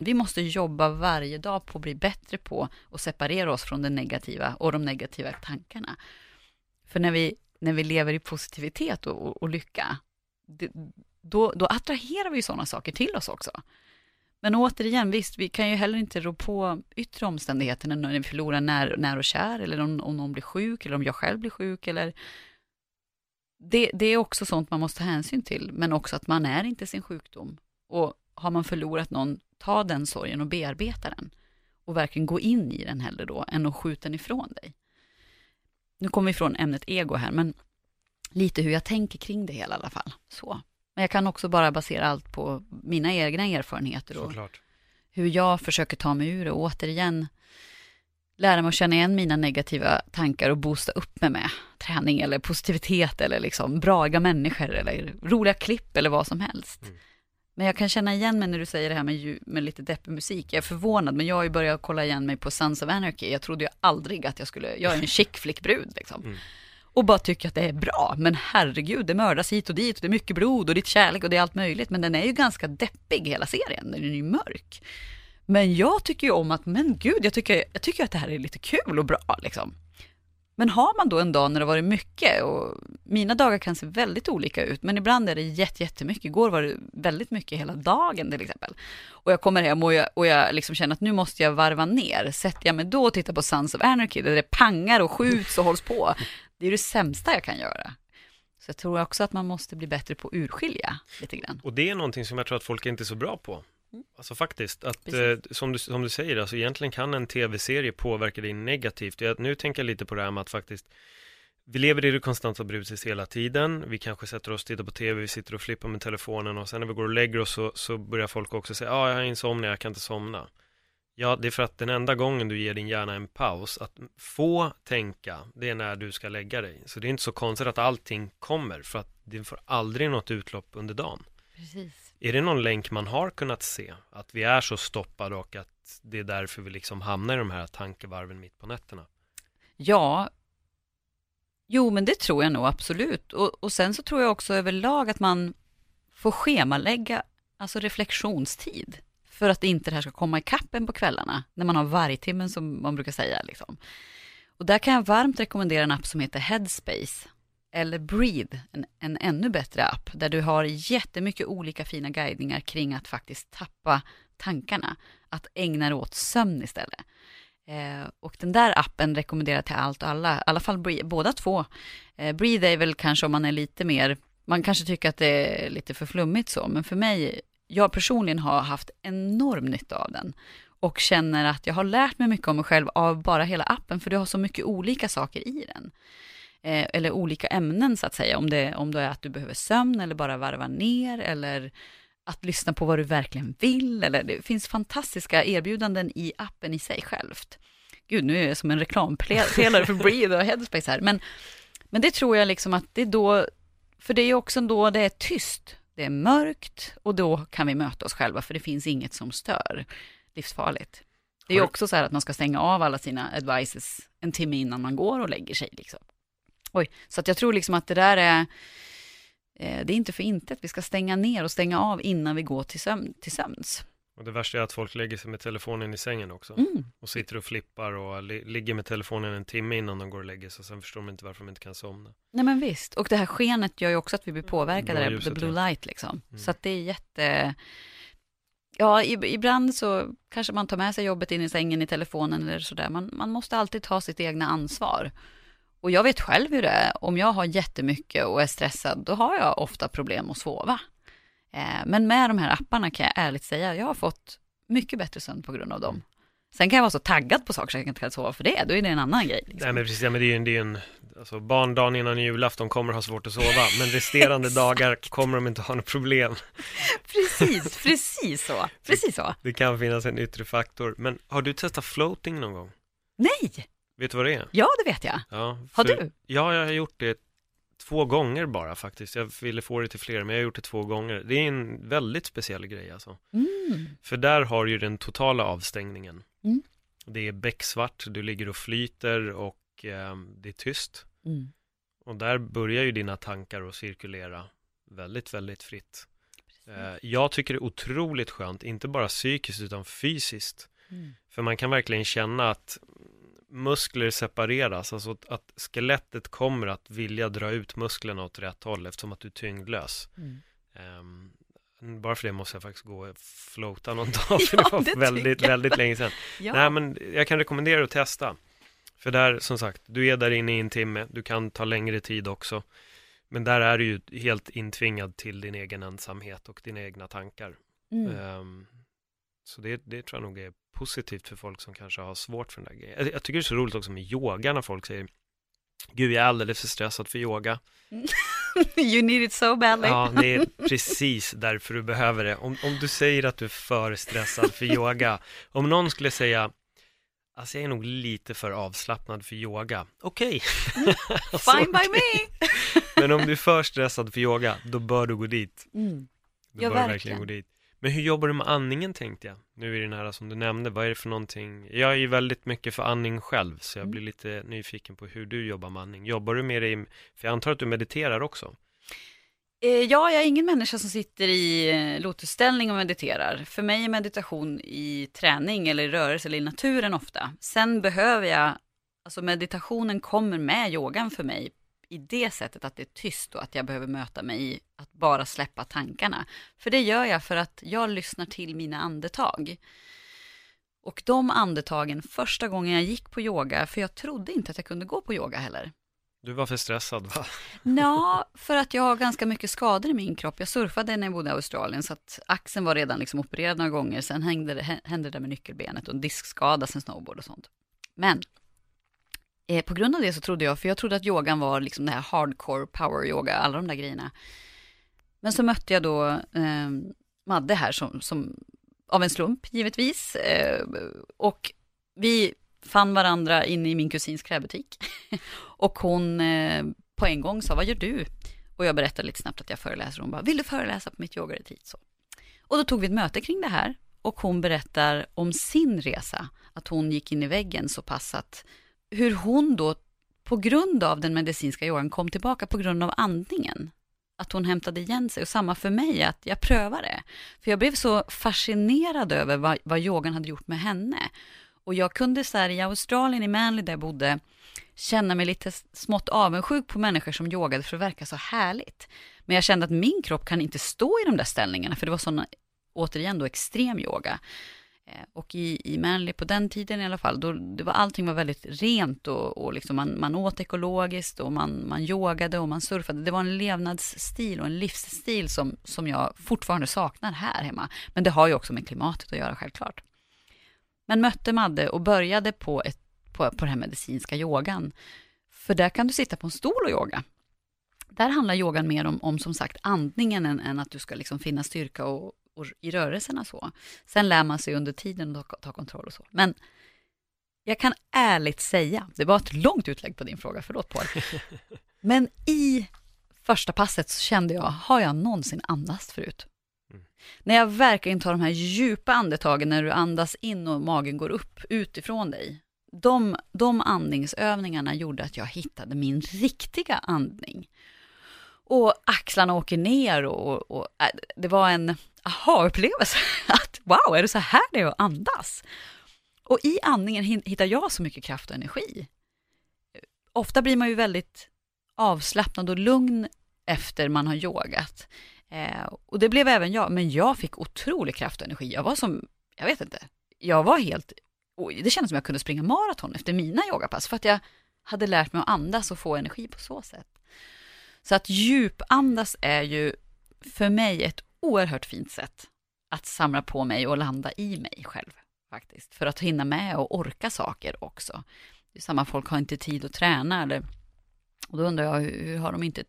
Vi måste jobba varje dag på att bli bättre på att separera oss från det negativa och de negativa tankarna. För när vi, när vi lever i positivitet och, och, och lycka, det, då, då attraherar vi ju sådana saker till oss också. Men återigen, visst, vi kan ju heller inte rå på yttre omständigheter när vi förlorar när, när och kär, eller om, om någon blir sjuk, eller om jag själv blir sjuk, eller det, det är också sånt man måste ta hänsyn till, men också att man är inte sin sjukdom. Och har man förlorat någon, ta den sorgen och bearbeta den. Och verkligen gå in i den hellre då, än att skjuta den ifrån dig. Nu kommer vi ifrån ämnet ego här, men lite hur jag tänker kring det hela i alla fall. Så. Men jag kan också bara basera allt på mina egna erfarenheter och Såklart. hur jag försöker ta mig ur det och återigen lära mig att känna igen mina negativa tankar och boosta upp mig med träning eller positivitet eller liksom braga människor eller roliga klipp eller vad som helst. Mm. Men jag kan känna igen mig när du säger det här med, med lite deppig musik. Jag är förvånad, men jag har ju börjat kolla igen mig på Sons of Anarchy. Jag trodde ju aldrig att jag skulle, jag är en chick flickbrud liksom. Mm. Och bara tycker att det är bra. Men herregud, det mördas hit och dit och det är mycket blod och det är kärlek och det är allt möjligt. Men den är ju ganska deppig hela serien, den är ju mörk. Men jag tycker ju om att, men gud, jag tycker, jag tycker att det här är lite kul och bra liksom. Men har man då en dag när det varit mycket, och mina dagar kan se väldigt olika ut, men ibland är det jätte, jättemycket. Igår var det väldigt mycket hela dagen till exempel. Och jag kommer hem och jag, och jag liksom känner att nu måste jag varva ner. Sätter jag mig då och tittar på Sons of Anarchy, där det pangar och skjuts och hålls på, det är det sämsta jag kan göra. Så jag tror också att man måste bli bättre på att urskilja lite grann. Och det är någonting som jag tror att folk inte är så bra på. Alltså faktiskt, att eh, Mm. Som, du, som du säger, alltså egentligen kan en tv-serie påverka dig negativt. Jag, nu tänker jag lite på det här med att faktiskt vi lever i det konstanta bruset hela tiden. Vi kanske sätter oss och tittar på tv, vi sitter och flippar med telefonen och sen när vi går och lägger oss så, så börjar folk också säga, ja, ah, jag har insomnia, jag kan inte somna. Ja, det är för att den enda gången du ger din hjärna en paus, att få tänka, det är när du ska lägga dig. Så det är inte så konstigt att allting kommer, för att det får aldrig något utlopp under dagen. Precis. Är det någon länk man har kunnat se? Att vi är så stoppade och att det är därför vi liksom hamnar i de här tankevarven mitt på nätterna? Ja, jo men det tror jag nog absolut. Och, och sen så tror jag också överlag att man får schemalägga alltså reflektionstid för att inte det här ska komma i kappen på kvällarna när man har vargtimmen som man brukar säga. Liksom. Och där kan jag varmt rekommendera en app som heter Headspace eller Breathe, en, en ännu bättre app där du har jättemycket olika fina guidningar kring att faktiskt tappa tankarna, att ägna dig åt sömn istället. Eh, och den där appen rekommenderar jag till allt och alla, i alla fall Breathe, båda två. Eh, Breathe är väl kanske om man är lite mer, man kanske tycker att det är lite för flummigt så, men för mig, jag personligen har haft enorm nytta av den och känner att jag har lärt mig mycket om mig själv av bara hela appen, för du har så mycket olika saker i den. Eh, eller olika ämnen så att säga, om det, om det är att du behöver sömn eller bara varva ner eller att lyssna på vad du verkligen vill. Eller det finns fantastiska erbjudanden i appen i sig självt. Gud, nu är jag som en reklampelare för Breathe och Headspace här. Men, men det tror jag liksom att det är då, för det är ju också då det är tyst, det är mörkt och då kan vi möta oss själva för det finns inget som stör. Livsfarligt. Det är ju också så här att man ska stänga av alla sina advices en timme innan man går och lägger sig. Liksom. Oj, så att jag tror liksom att det där är, eh, det är inte för intet. Vi ska stänga ner och stänga av innan vi går till, sömn, till sömns. Och det värsta är att folk lägger sig med telefonen i sängen också. Mm. Och sitter och flippar och li- ligger med telefonen en timme innan de går och lägger sig. Och sen förstår de inte varför de inte kan somna. Nej men visst, och det här skenet gör ju också att vi blir påverkade, Blå där, ljuset, the blue ja. light liksom. Mm. Så att det är jätte... Ja, ib- ibland så kanske man tar med sig jobbet in i sängen i telefonen eller sådär. Man, man måste alltid ta sitt egna ansvar. Och jag vet själv hur det är, om jag har jättemycket och är stressad, då har jag ofta problem att sova. Eh, men med de här apparna kan jag ärligt säga, jag har fått mycket bättre sömn på grund av dem. Sen kan jag vara så taggad på saker så jag inte kan sova för det, då är det en annan grej. Liksom. Nej men precis, ja, men det är ju en, det är en alltså, barndagen innan julafton kommer ha svårt att sova. Men resterande (laughs) dagar kommer de inte ha något problem. (laughs) Precis, precis (laughs) så. Precis så. Det kan finnas en yttre faktor. Men har du testat floating någon gång? Nej, Vet du vad det är? ja det vet jag. Ja, Har för- du? Ja, jag har gjort det två gånger bara faktiskt. Jag ville få det till fler, men jag har gjort det två gånger. Det är en väldigt speciell grej alltså. Mm. För där har ju den totala avstängningen. Mm. Det är becksvart, du ligger och flyter och eh, det är tyst. Mm. Och där börjar ju dina tankar att cirkulera väldigt, väldigt fritt. Eh, jag tycker det är otroligt skönt, inte bara psykiskt utan fysiskt. Mm. För man kan verkligen känna att muskler separeras, alltså att, att skelettet kommer att vilja dra ut musklerna åt rätt håll eftersom att du är tyngdlös. Mm. Ehm, bara för det måste jag faktiskt gå och floata någon (laughs) dag, för Ja, det var det väldigt, väldigt länge sedan. (laughs) Ja. Nej, men jag kan rekommendera att testa. För där, som sagt, du är där inne i en timme, du kan ta längre tid också. Men där är du ju helt intvingad till din egen ensamhet och dina egna tankar. Mm. Ehm, så det, det tror jag nog är positivt för folk som kanske har svårt för den där grejen. Jag, jag tycker det är så roligt också med yoga när folk säger Gud, jag är alldeles för stressad för yoga. (laughs) You need it so badly. Ja, det är (laughs) precis därför du behöver det. Om, om du säger att du är för stressad för yoga, om någon skulle säga Alltså jag är nog lite för avslappnad för yoga. Okej. (laughs) Alltså, Fine by me. Men om du är för stressad för yoga, då bör du gå dit. Mm. Då Ja, bör du verkligen. verkligen gå dit. Men hur jobbar du med andningen tänkte jag? Nu i den här som du nämnde, vad är det för någonting? Jag är ju väldigt mycket för andning själv, så jag Mm. blir lite nyfiken på hur du jobbar med andning. Jobbar du med det i, för jag antar att du mediterar också? Eh, Ja, jag är ingen människa som sitter i eh, lotusställning och mediterar. För mig är meditation i träning eller i rörelse eller i naturen ofta. Sen behöver jag, alltså meditationen kommer med yogan för mig i det sättet att det är tyst och att jag behöver möta mig i att bara släppa tankarna. För det gör jag för att jag lyssnar till mina andetag. Och de andetagen, första gången jag gick på yoga, för jag trodde inte att jag kunde gå på yoga heller. Du var för stressad va? Ja, (laughs) för att jag har ganska mycket skador i min kropp. Jag surfade när jag bodde i Australien så att axeln var redan liksom opererad några gånger. Sen hängde det, hände det med nyckelbenet och en diskskada sen snowboard och sånt. Men eh, på grund av det så trodde jag, för jag trodde att yogan var liksom det här hardcore power yoga, alla de där grejerna. Men så mötte jag då eh, Madde här som, som av en slump givetvis. Eh, och vi fann varandra inne i min kusins klädbutik. (laughs) och hon eh, på en gång sa, vad gör du? Och jag berättade lite snabbt att jag föreläser hon bara, vill du föreläsa på mitt yogaretreat? Så. Och då tog vi ett möte kring det här och hon berättar om sin resa, att hon gick in i väggen så pass att hur hon då på grund av den medicinska yogan kom tillbaka på grund av andningen. Att hon hämtade igen sig och samma för mig, att jag prövade. För jag blev så fascinerad över vad, vad yogan hade gjort med henne. Och jag kunde så här i Australien, i Manly där jag bodde, känna mig lite smått avundsjuk på människor som yogade för det verkar så härligt. Men jag kände att min kropp kan inte stå i de där ställningarna, för det var sådana, återigen då, extrem yoga. Eh, och i, i Manly på den tiden i alla fall, då det var, allting var väldigt rent och, och liksom man, man åt ekologiskt och man, man yogade och man surfade. Det var en levnadsstil och en livsstil som, som jag fortfarande saknar här hemma. Men det har ju också med klimatet att göra självklart. Men mötte Madde och började på, ett, på, på den här medicinska yogan. För där kan du sitta på en stol och yoga. Där handlar yogan mer om, om som sagt andningen än, än att du ska liksom finna styrka och, och i rörelserna så. Sen lär man sig under tiden att ta, ta kontroll och så. Men jag kan ärligt säga, det var ett långt utlägg på din fråga, förlåt Paul. (laughs) Men i första passet så kände jag, har jag någonsin andats förut? Mm. När jag verkligen tar de här djupa andetagen, när du andas in och magen går upp utifrån dig. De, de andningsövningarna gjorde att jag hittade min riktiga andning. Och axlarna åker ner och, och äh, det var en aha-upplevelse. (laughs) Att wow, är det så här det är att andas? Och i andningen hittar jag så mycket kraft och energi. Ofta blir man ju väldigt avslappnad och lugn efter man har yogat. Eh, och det blev även jag, men jag fick otrolig kraft och energi. Jag var som, jag vet inte, jag var helt, oj, det kändes som jag kunde springa maraton efter mina yogapass, för att jag hade lärt mig att andas och få energi på så sätt. Så att djupandas är ju för mig ett oerhört fint sätt att samla på mig och landa i mig själv faktiskt. För att hinna med och orka saker också. Det är samma, folk har inte tid att träna eller, och då undrar jag, hur, har de inte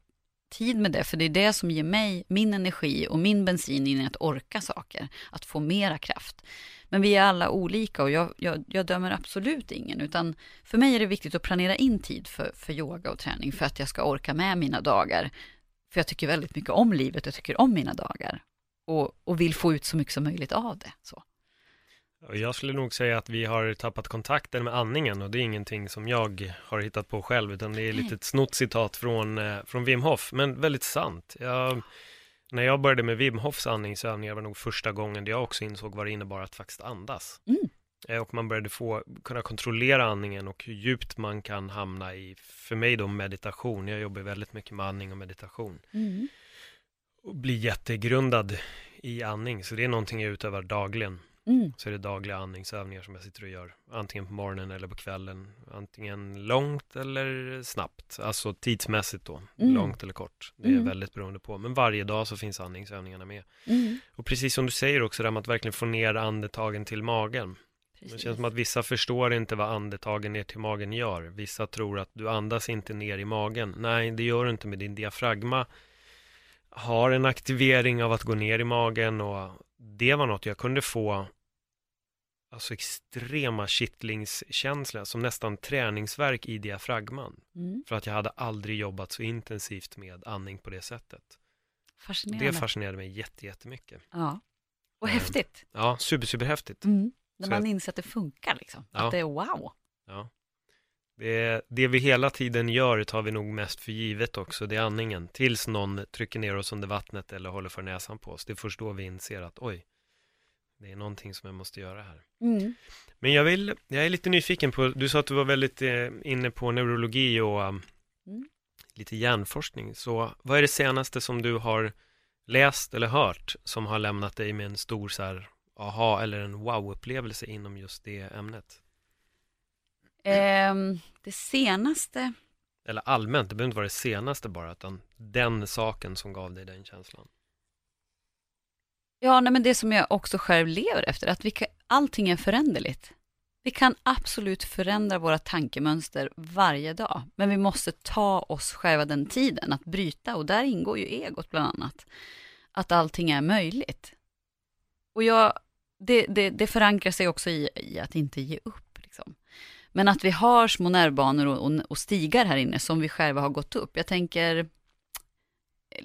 tid med det? För det är det som ger mig min energi och min bensin in i att orka saker, att få mera kraft. Men vi är alla olika och jag, jag, jag dömer absolut ingen, utan för mig är det viktigt att planera in tid för, för yoga och träning för att jag ska orka med mina dagar. För jag tycker väldigt mycket om livet, jag tycker om mina dagar och, och vill få ut så mycket som möjligt av det. Så. Jag skulle nog säga att vi har tappat kontakten med andningen och det är ingenting som jag har hittat på själv utan det är ett snott citat från, eh, från Wim Hof, men väldigt sant. Jag, när jag började med Wim Hofs andningsövningar var nog första gången jag också insåg vad det innebar att faktiskt andas. Mm. Eh, Och man började få, kunna kontrollera andningen och hur djupt man kan hamna i, för mig då meditation. Jag jobbar väldigt mycket med andning och meditation. Och bli jättegrundad i andning. Så det är någonting jag utövar dagligen. Mm. Så är det dagliga andningsövningar som jag sitter och gör. Antingen på morgonen eller på kvällen. Antingen långt eller snabbt. Alltså tidsmässigt då. Mm. Långt eller kort. Det är Mm. väldigt beroende på. Men varje dag så finns andningsövningarna med. Mm. Och precis som du säger också, det här med att verkligen få ner andetagen till magen. Det Precis. känns som att vissa förstår inte vad andetagen ner till magen gör. Vissa tror att du andas inte ner i magen. Nej, det gör du inte med din diafragma. Har en aktivering av att gå ner i magen och det var något jag kunde få alltså extrema kittlingskänslor, som nästan träningsverk i diafragman. Mm. För att jag hade aldrig jobbat så intensivt med andning på det sättet. Fascinerande. Det fascinerade mig jätte, jättemycket. ja. Och Eh, häftigt. Ja, super, super häftigt. Mm. När Så man jag- inser att det funkar liksom. Ja. Att det är wow. Ja. Det, vi hela tiden gör tar vi nog mest för givet också, det är andningen. Tills någon trycker ner oss under vattnet eller håller för näsan på oss. Det är först då vi inser att oj, det är någonting som jag måste göra här. Mm. Men jag vill, jag är lite nyfiken på, du sa att du var väldigt eh, inne på neurologi och um, Mm. lite hjärnforskning. Så vad är det senaste som du har läst eller hört som har lämnat dig med en stor så här, aha eller en wow-upplevelse inom just det ämnet? Ehm, det senaste, Eller allmänt, det behöver inte vara det senaste bara, utan den saken som gav dig den känslan. ja nej, men det som jag också själv lever efter, att vi kan, allting är föränderligt. Vi kan absolut förändra våra tankemönster varje dag, men vi måste ta oss själva den tiden att bryta och där ingår ju egot bland annat. Att allting är möjligt. Och jag, det, det, det förankrar sig också i, i att inte ge upp. Liksom. Men att vi har små nervbanor och, och, och stigar här inne som vi själva har gått upp. Jag tänker, eh,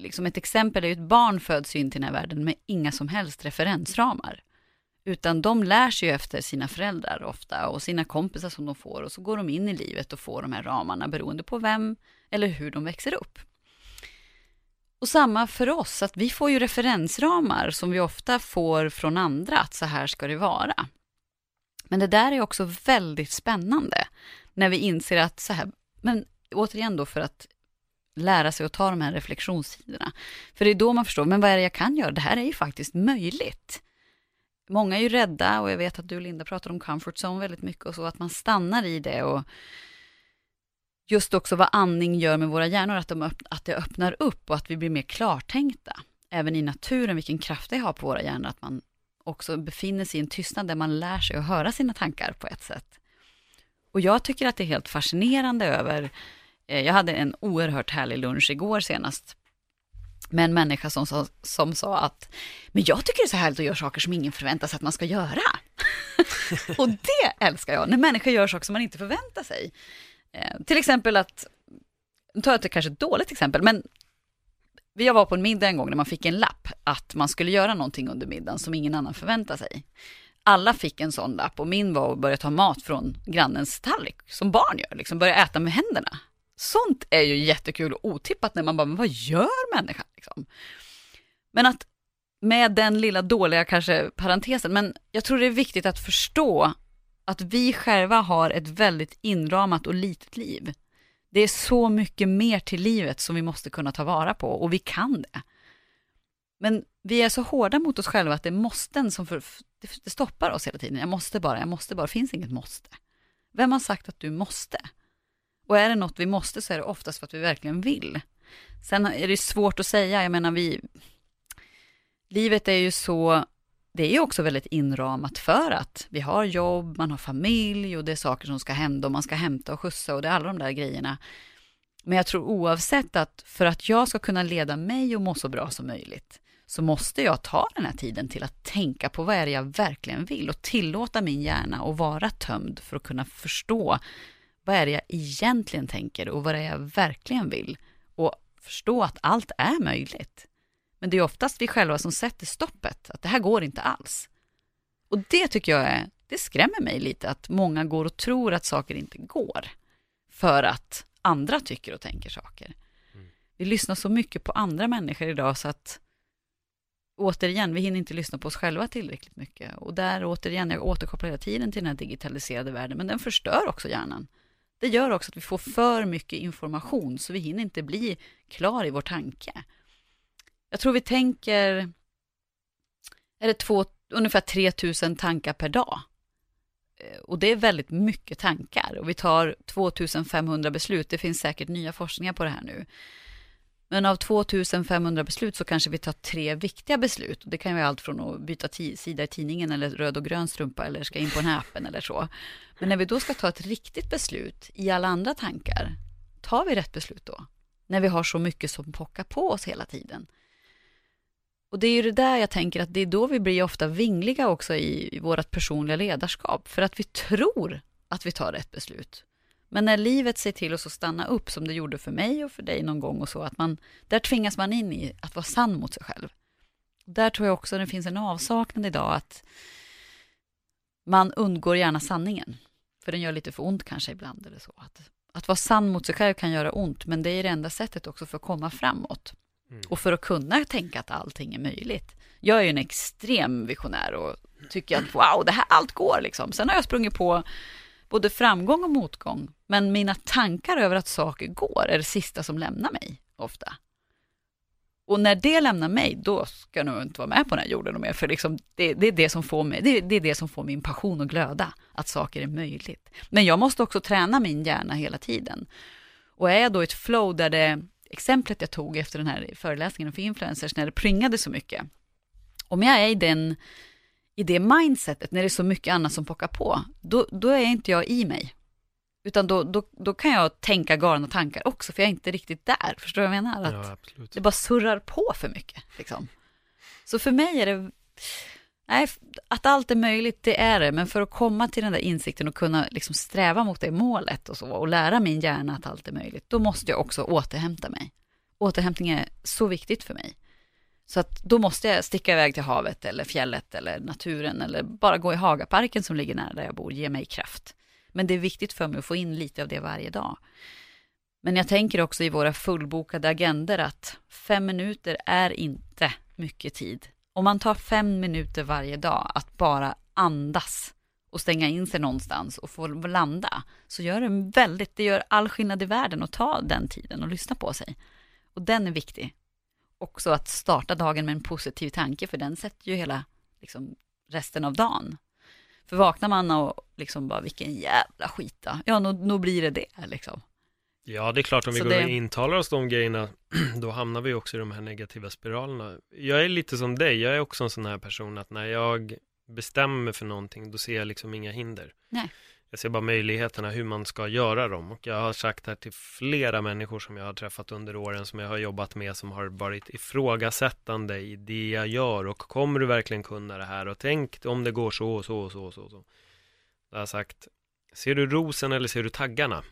liksom ett exempel är ju ett barn föds in till den här världen med inga som helst referensramar. Utan de lär sig ju efter sina föräldrar ofta och sina kompisar som de får och så går de in i livet och får de här ramarna beroende på vem eller hur de växer upp. Och samma för oss, att vi får ju referensramar som vi ofta får från andra, att så här ska det vara. Men det där är också väldigt spännande när vi inser att så här, men återigen då för att lära sig att ta de här reflektionstiderna. För det är då man förstår, men vad är det jag kan göra? Det här är ju faktiskt möjligt. Många är ju rädda och jag vet att du Linda pratar om comfort zone väldigt mycket och så, att man stannar i det och just också vad andning gör med våra hjärnor, att, de öpp- att det öppnar upp och att vi blir mer klartänkta. Även i naturen, vilken kraft det har på våra hjärnor, att man också befinner sig i en tystnad där man lär sig att höra sina tankar på ett sätt. Och jag tycker att det är helt fascinerande över, eh, jag hade en oerhört härlig lunch igår senast, med en människa som, sa- som sa att, men jag tycker det är så härligt att göra saker som ingen förväntar sig att man ska göra. (laughs) och det älskar jag, när människor gör saker som man inte förväntar sig. Eh, till exempel att, nu tar jag ett kanske ett dåligt exempel, men jag var på en middag en gång när man fick en lapp att man skulle göra någonting under middagen som ingen annan förväntar sig. Alla fick en sån lapp och min var att börja ta mat från grannens tallrik, som barn gör, liksom börja äta med händerna. Sånt är ju jättekul och otippat när man bara, men vad gör människan? Liksom. Men att med den lilla dåliga kanske parentesen, men jag tror det är viktigt att förstå att vi själva har ett väldigt inramat och litet liv. Det är så mycket mer till livet som vi måste kunna ta vara på och vi kan det. Men vi är så hårda mot oss själva att det är måsten som för, det, stoppar oss hela tiden. Jag måste bara, jag måste bara, det finns inget måste. Vem har sagt att du måste? Och är det något vi måste så är det oftast för att vi verkligen vill. Sen är det svårt att säga, jag menar vi, livet är ju så, det är ju också väldigt inramat för att vi har jobb, man har familj och det är saker som ska hända och man ska hämta och skjutsa och det är alla de där grejerna. Men jag tror oavsett att för att jag ska kunna leda mig och må så bra som möjligt så måste jag ta den här tiden till att tänka på vad är det jag verkligen vill och tillåta min hjärna att vara tömd för att kunna förstå vad är det jag egentligen tänker och vad är det jag verkligen vill och förstå att allt är möjligt. Men det är oftast vi själva som sätter stoppet, att det här går inte alls. Och det tycker jag är, det skrämmer mig lite att många går och tror att saker inte går för att andra tycker och tänker saker. Vi lyssnar så mycket på andra människor idag så att återigen, vi hinner inte lyssna på oss själva tillräckligt mycket. Och där återigen, jag återkopplar hela tiden till den här digitaliserade världen, men den förstör också hjärnan. Det gör också att vi får för mycket information, så vi hinner inte bli klar i vår tanke. Jag tror vi tänker, är det två, ungefär 3000 tankar per dag. Eh, och det är väldigt mycket tankar och vi tar 2500 beslut. Det finns säkert nya forskningar på det här nu. Men av 2500 beslut så kanske vi tar tre viktiga beslut. Det kan ju vara allt från att byta sida i tidningen eller röd och grön strumpa eller ska in på den här appen eller så. Men när vi då ska ta ett riktigt beslut i alla andra tankar, tar vi rätt beslut då? När vi har så mycket som pockar på oss hela tiden. Och det är ju det där jag tänker att det är då vi blir ofta vingliga också i, i vårt personliga ledarskap, för att vi tror att vi tar rätt beslut. Men när livet ser till oss att stanna upp, som det gjorde för mig och för dig någon gång och så, att man, där tvingas man in i att vara sann mot sig själv. Där tror jag också det finns en avsaknad idag, att man undgår gärna sanningen, för den gör lite för ont kanske ibland eller så. Att, att vara sann mot sig själv kan göra ont, men det är det enda sättet också för att komma framåt. Mm. Och för att kunna tänka att allting är möjligt. Jag är ju en extrem visionär och tycker att wow, det här allt går liksom. Sen har jag sprungit på både framgång och motgång. Men mina tankar över att saker går är det sista som lämnar mig ofta. Och när det lämnar mig, då ska jag nog inte vara med på den här jorden mer, för liksom, det, det, är det, som får mig, det, det, är det som får min passion att glöda, att saker är möjligt. Men jag måste också träna min hjärna hela tiden. Och är jag då i ett flow där det, exemplet jag tog efter den här föreläsningen för influencers, när det pringade så mycket, om jag är i den i det mindsetet, när det är så mycket annat som pockar på, då, då är inte jag i mig. Utan då, då, då kan jag tänka galna tankar också, för jag är inte riktigt där. Förstår du vad jag menar? Att ja. Det bara surrar på för mycket. Liksom. Så för mig är det, nej, att allt är möjligt, det är det, men för att komma till den där insikten och kunna liksom sträva mot det målet och så, och lära min hjärna att allt är möjligt, då måste jag också återhämta mig. Återhämtning är så viktigt för mig. Så att då måste jag sticka iväg till havet eller fjället eller naturen eller bara gå i Hagaparken som ligger nära där jag bor, ge mig kraft. Men det är viktigt för mig att få in lite av det varje dag. Men jag tänker också i våra fullbokade agender att fem minuter är inte mycket tid. Om man tar fem minuter varje dag att bara andas och stänga in sig någonstans och få landa, så gör det väldigt, det gör all skillnad i världen att ta den tiden och lyssna på sig. Och den är viktig också att starta dagen med en positiv tanke, för den sätter ju hela liksom, resten av dagen. För vaknar man och liksom bara, vilken jävla skita, ja, nog, nog blir det det liksom. Ja, det är klart om vi går det... och intalar oss de grejerna, (clears throat) då hamnar vi också i de här negativa spiralerna. Jag är lite som dig, jag är också en sån här person att när jag bestämmer mig för någonting, då ser jag liksom inga hinder. Nej. Jag ser bara möjligheterna hur man ska göra dem och jag har sagt här till flera människor som jag har träffat under åren som jag har jobbat med som har varit ifrågasättande i det jag gör och kommer du verkligen kunna det här och tänk om det går så och så och så och så. så. Jag har sagt, ser du rosen eller ser du taggarna?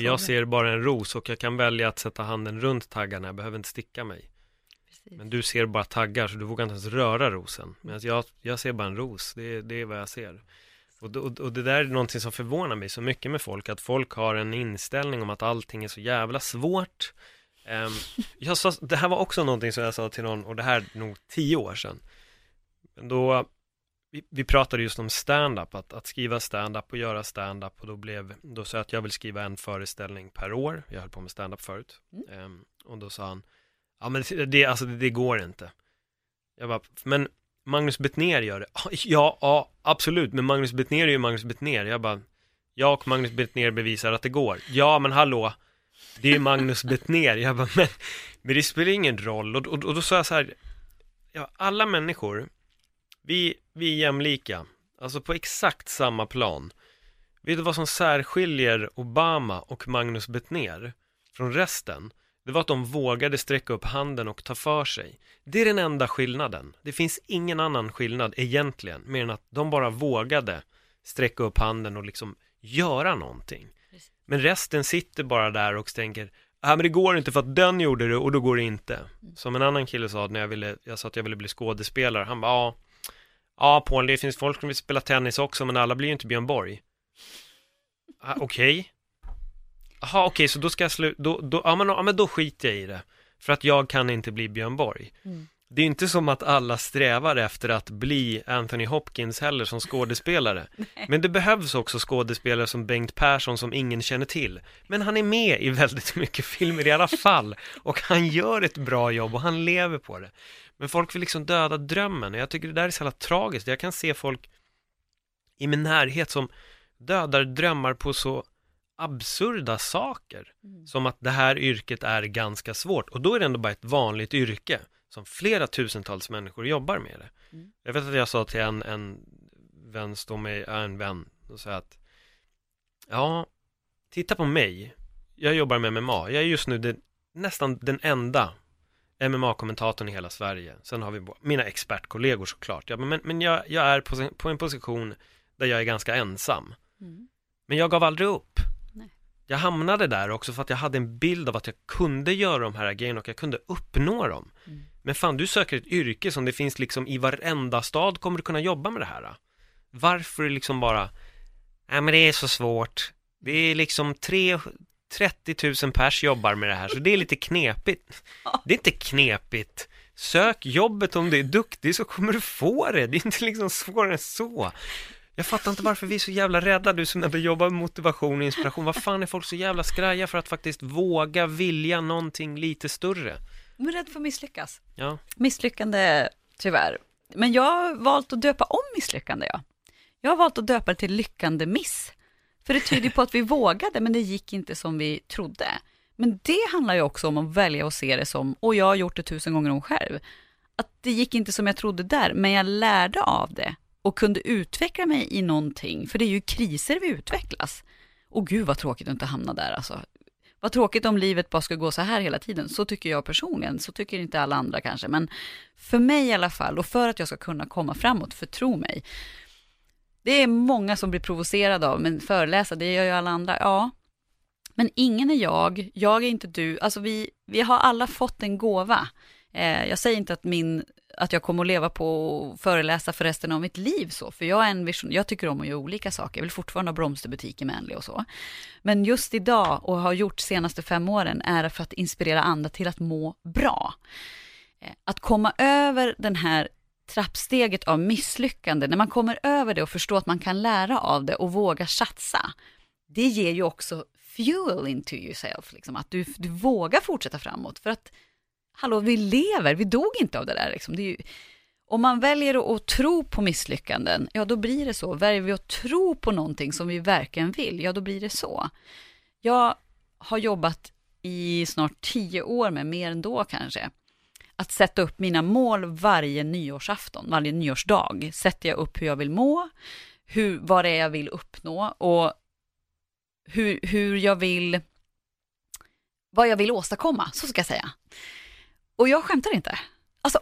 För jag ser bara en ros och jag kan välja att sätta handen runt taggarna, jag behöver inte sticka mig. Precis. Men du ser bara taggar så du vågar inte ens röra rosen. Men jag, jag ser bara en ros, det, det är vad jag ser. Och, och, och, det där är någonting som förvånar mig så mycket med folk, att folk har en inställning om att allting är så jävla svårt. Um, (laughs) jag sa, det här var också någonting som jag sa till någon, och det här är nog tio år sedan. Då, vi, vi pratade just om stand-up, att, att skriva stand-up och göra stand-up och då blev, då sa jag att jag vill skriva en föreställning per år, jag höll på med stand-up förut. Mm. Um, och då sa han, ja men det, det, alltså, det, det går inte. Jag bara, men Magnus Bettner gör det. (laughs) Ja, ja, absolut, men Magnus Bettner är ju Magnus Bettner. Jag bara, jag och Magnus Bettner bevisar att det går. Ja, men hallå, det är Magnus Bettner. Jag bara, men, men det spelar ingen roll. Och, och, och då sa jag så här, ja, alla människor, vi, vi är jämlika, alltså på exakt samma plan. Vet du vad som särskiljer Obama och Magnus Bettner från resten? det var att de vågade sträcka upp handen och ta för sig. Det är den enda skillnaden. Det finns ingen annan skillnad egentligen, mer än att de bara vågade sträcka upp handen och liksom göra någonting. Men resten sitter bara där och tänker, nej men det går inte för att den gjorde det och då går det inte. Mm. Som en annan kille sa när jag ville, jag sa att jag ville bli skådespelare, han bara, ja, ja Paul, det finns folk som vill spela tennis också, men alla blir ju inte Björn Borg. Ah, Okej, okay. Jaha, okej, okay, så då ska jag sluta, då, då, ja, men, ja men då skiter jag i det. För att jag kan inte bli Björn Borg. Mm. det är inte som att alla strävar efter att bli Anthony Hopkins heller som skådespelare. (laughs) Men det behövs också skådespelare som Bengt Persson som ingen känner till. Men han är med i väldigt mycket filmer i alla fall. Och han gör ett bra jobb och han lever på det. Men folk vill liksom döda drömmen och jag tycker det där är så jävla tragiskt. Jag kan se folk i min närhet som dödar drömmar på så absurda saker. Mm. Som att det här yrket är ganska svårt och då är det ändå bara ett vanligt yrke som flera tusentals människor jobbar med det. Mm. Jag vet att jag sa till en, en vän, stå med, ja, en vän och sa att ja, titta på mig. Jag jobbar med MMA. Jag är just nu den, nästan den enda MMA-kommentatorn i hela Sverige. Sen har vi mina expertkollegor såklart. Ja, men men jag, jag är på, på en position där jag är ganska ensam. Mm. Men jag gav aldrig upp. Nej. Jag hamnade där också för att jag hade en bild av att jag kunde göra de här grejerna och jag kunde uppnå dem. Mm. Men fan, du söker ett yrke som det finns liksom i varenda stad kommer du kunna jobba med det här. Varför liksom bara, nej men det är så svårt. Det är liksom tre, 30 000 pers jobbar med det här, så det är lite knepigt. Det är inte knepigt. Sök jobbet om du är duktig så kommer du få det. Det är inte liksom svårare än så. Jag fattar inte varför vi är så jävla rädda, du som ändå jobbar med motivation och inspiration. Vad fan är folk så jävla skraja för att faktiskt våga vilja någonting lite större? De är rädda för att misslyckas. Ja, Misslyckande, tyvärr. Men jag har valt att döpa om misslyckande, ja. Jag har valt att döpa det till lyckande miss. För det tyder på att vi vågade, men det gick inte som vi trodde. Men det handlar ju också om att välja att se det som, och jag har gjort det tusen gånger om själv, att det gick inte som jag trodde där, men jag lärde av det och kunde utveckla mig i någonting, för det är ju i kriser vi utvecklas. Och gud vad tråkigt att inte hamna där alltså. Vad tråkigt om livet bara skulle gå så här hela tiden. Så tycker jag personligen, så tycker inte alla andra kanske. Men för mig i alla fall, och för att jag ska kunna komma framåt, för tro mig. Det är många som blir provocerade av, men föreläsa, det gör ju alla andra. Ja, men ingen är jag, jag är inte du. Alltså vi, vi har alla fått en gåva. Eh, jag säger inte att, min, att jag kommer att leva på att föreläsa för resten av mitt liv så, för jag är en vision, jag tycker om att göra olika saker. Jag vill fortfarande ha blomsterbutiker med Manly och så. Men just idag och har gjort senaste fem åren är det för att inspirera andra till att må bra. Eh, Att komma över den här trappsteget av misslyckande, när man kommer över det och förstår att man kan lära av det och våga satsa, det ger ju också fuel into yourself, liksom, att du, du vågar fortsätta framåt. För att, hallå, vi lever, vi dog inte av det där. Liksom. Det är ju, om man väljer att, att tro på misslyckanden, ja då blir det så. Väljer vi att tro på någonting som vi verkligen vill, ja då blir det så. Jag har jobbat i snart tio år med, mer än då kanske, att sätta upp mina mål varje nyårsafton, varje nyårsdag. Sätter jag upp hur jag vill må, hur, vad det är jag vill uppnå och hur, hur jag vill, vad jag vill åstadkomma, så ska jag säga. Och jag skämtar inte. Alltså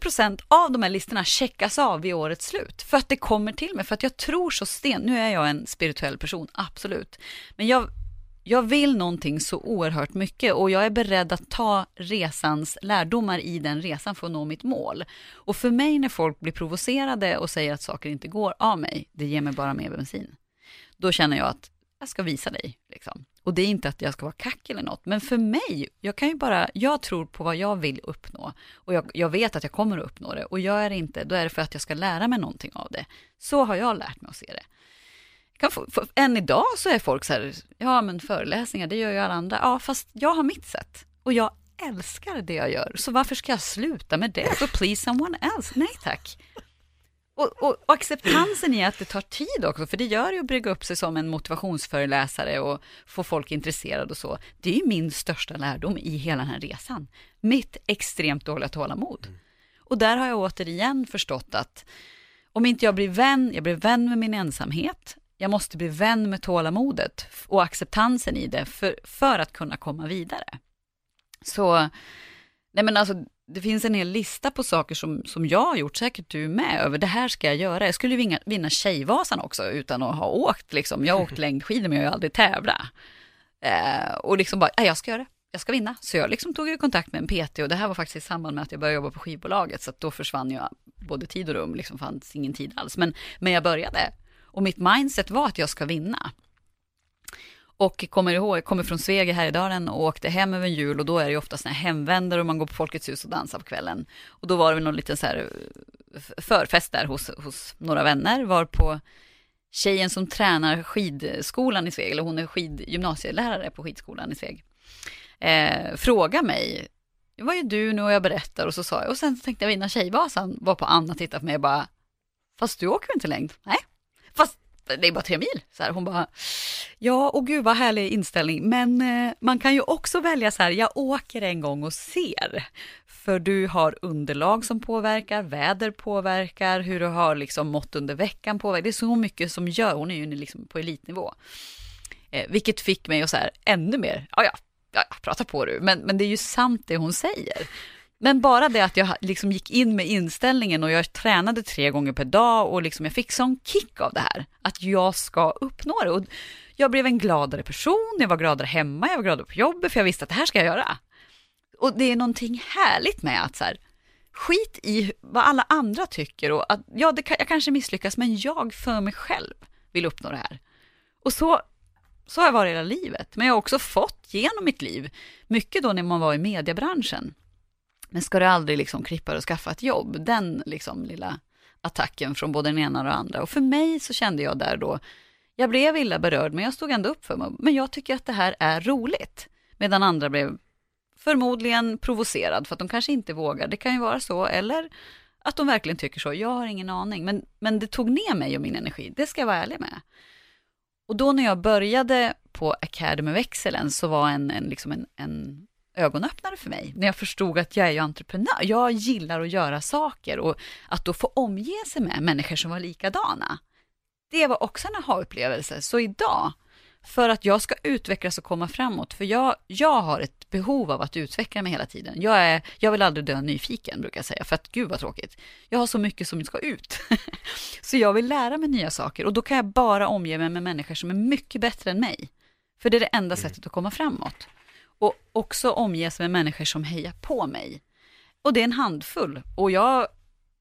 80% av de här listorna checkas av vid årets slut. För att det kommer till mig, för att jag tror så sten. Nu är jag en spirituell person, absolut. Men jag, jag vill någonting så oerhört mycket och jag är beredd att ta resans lärdomar i den resan för att nå mitt mål. Och för mig när folk blir provocerade och säger att saker inte går av mig, det ger mig bara mer bensin. Då känner jag att jag ska visa dig. Liksom. Och det är inte att jag ska vara kack eller något, men för mig, jag kan ju bara, jag tror på vad jag vill uppnå och jag, jag vet att jag kommer att uppnå det och gör jag det inte, då är det för att jag ska lära mig någonting av det. Så har jag lärt mig att se det. Kan få, få, än idag så är folk så här, ja men föreläsningar, det gör ju alla andra. Ja, fast jag har mitt sätt och jag älskar det jag gör, så varför ska jag sluta med det för please someone else? Nej tack. Och, och, och acceptansen i att det tar tid också, för det gör ju att brygga upp sig som en motivationsföreläsare och få folk intresserade och så. Det är ju min största lärdom i hela den här resan. Mitt extremt dåliga tålamod. Och där har jag återigen förstått att om inte jag blir vän, jag blir vän med min ensamhet, jag måste bli vän med tålamodet och acceptansen i det för, för att kunna komma vidare. Så, nej men alltså, det finns en hel lista på saker som, som jag har gjort, säkert du med, över det här ska jag göra. Jag skulle vinna, vinna Tjejvasan också utan att ha åkt, liksom. jag har åkt (laughs) längdskidor men jag har aldrig tävlat. Eh, och liksom bara, "Nej, jag ska göra det, jag ska vinna. Så jag liksom tog ju kontakt med en PT och det här var faktiskt i samband med att jag började jobba på skivbolaget, så att då försvann ju både tid och rum, liksom fanns ingen tid alls. Men, men jag började och mitt mindset var att jag ska vinna. Och kommer ihåg, jag kommer från Sveg i Härjedalen och åkte hem över jul och då är det ju ofta såna hemvändare och man går på Folkets hus och dansar på kvällen. Och då var det någon liten så här förfest där hos, hos några vänner, var på tjejen som tränar skidskolan i Sveg, eller hon är skidgymnasielärare på skidskolan i Sveg, eh, fråga mig, vad är du nu? Och jag berättar och så sa jag, och sen tänkte jag vinna Tjejvasan, var på Anna och tittade på mig och bara, fast du åker inte längd? Nej, fast det är bara tre mil. Så här, hon bara, ja, och gud vad härlig inställning, men eh, man kan ju också välja så här, jag åker en gång och ser. För du har underlag som påverkar, väder påverkar, hur du har liksom mått under veckan påverkar. Det är så mycket som gör, hon är ju liksom på elitnivå. Eh, vilket fick mig att så här, ännu mer, ja ja, ja, prata på du, men, men det är ju sant det hon säger. Men bara det att jag liksom gick in med inställningen och jag tränade tre gånger per dag och liksom jag fick sån kick av det här, att jag ska uppnå det. Och jag blev en gladare person, jag var gladare hemma, jag var gladare på jobbet, för jag visste att det här ska jag göra. Och det är någonting härligt med att så här, skit i vad alla andra tycker och att, ja, det, jag kanske misslyckas, men jag för mig själv vill uppnå det här. Och så, så har jag varit hela livet, men jag har också fått genom mitt liv, mycket då när man var i mediebranschen, men ska du aldrig liksom krippa och skaffa ett jobb? Den liksom lilla attacken från både den ena och den andra. Och för mig så kände jag där då, jag blev illa berörd, men jag stod ändå upp för mig. Men jag tycker att det här är roligt. Medan andra blev förmodligen provocerad för att de kanske inte vågar. Det kan ju vara så, eller att de verkligen tycker så. Jag har ingen aning, men, men det tog ner mig och min energi. Det ska jag vara ärlig med. Och då när jag började på Academy of Excellence så var en, en, liksom en, en ögonöppnare för mig, när jag förstod att jag är ju entreprenör. Jag gillar att göra saker och att då få omge sig med människor som var likadana. Det var också en aha-upplevelse. Så idag, för att jag ska utvecklas och komma framåt, för jag, jag har ett behov av att utveckla mig hela tiden. Jag, är, jag vill aldrig dö nyfiken, brukar jag säga, för att gud vad tråkigt. Jag har så mycket som ska ut. (laughs) så jag vill lära mig nya saker och då kan jag bara omge mig med människor som är mycket bättre än mig. För det är det enda mm. sättet att komma framåt och också omges med människor som hejar på mig. Och det är en handfull. Och jag,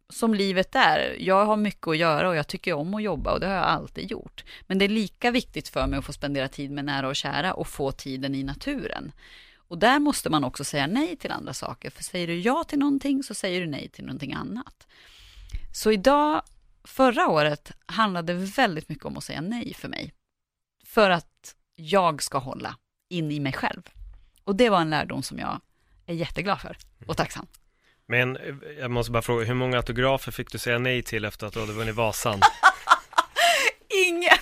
som livet är, jag har mycket att göra och jag tycker om att jobba och det har jag alltid gjort. Men det är lika viktigt för mig att få spendera tid med nära och kära och få tiden i naturen. Och där måste man också säga nej till andra saker, för säger du ja till någonting så säger du nej till någonting annat. Så idag, förra året, handlade väldigt mycket om att säga nej för mig. För att jag ska hålla in i mig själv. Och det var en lärdom som jag är jätteglad för och tacksam. Men eh, jag måste bara fråga, hur många autografer fick du säga nej till efter att du hade vunnit Vasan? (laughs) Ingen!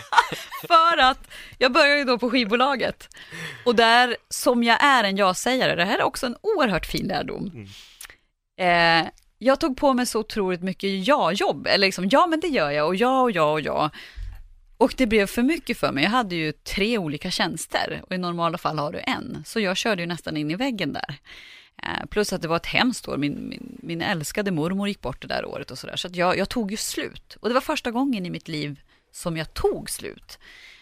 (laughs) för att jag började ju då på skivbolaget och där, som jag är en ja-sägare, det här är också en oerhört fin lärdom. Mm. Eh, jag tog på mig så otroligt mycket ja-jobb, eller liksom ja men det gör jag och ja och ja och ja. Och det blev för mycket för mig. Jag hade ju tre olika tjänster och i normala fall har du en. Så jag körde ju nästan in i väggen där. Eh, plus att det var ett hemskt år. Min, min, min älskade mormor gick bort det där året och sådär. Så, att jag, jag tog ju slut. Och det var första gången i mitt liv som jag tog slut.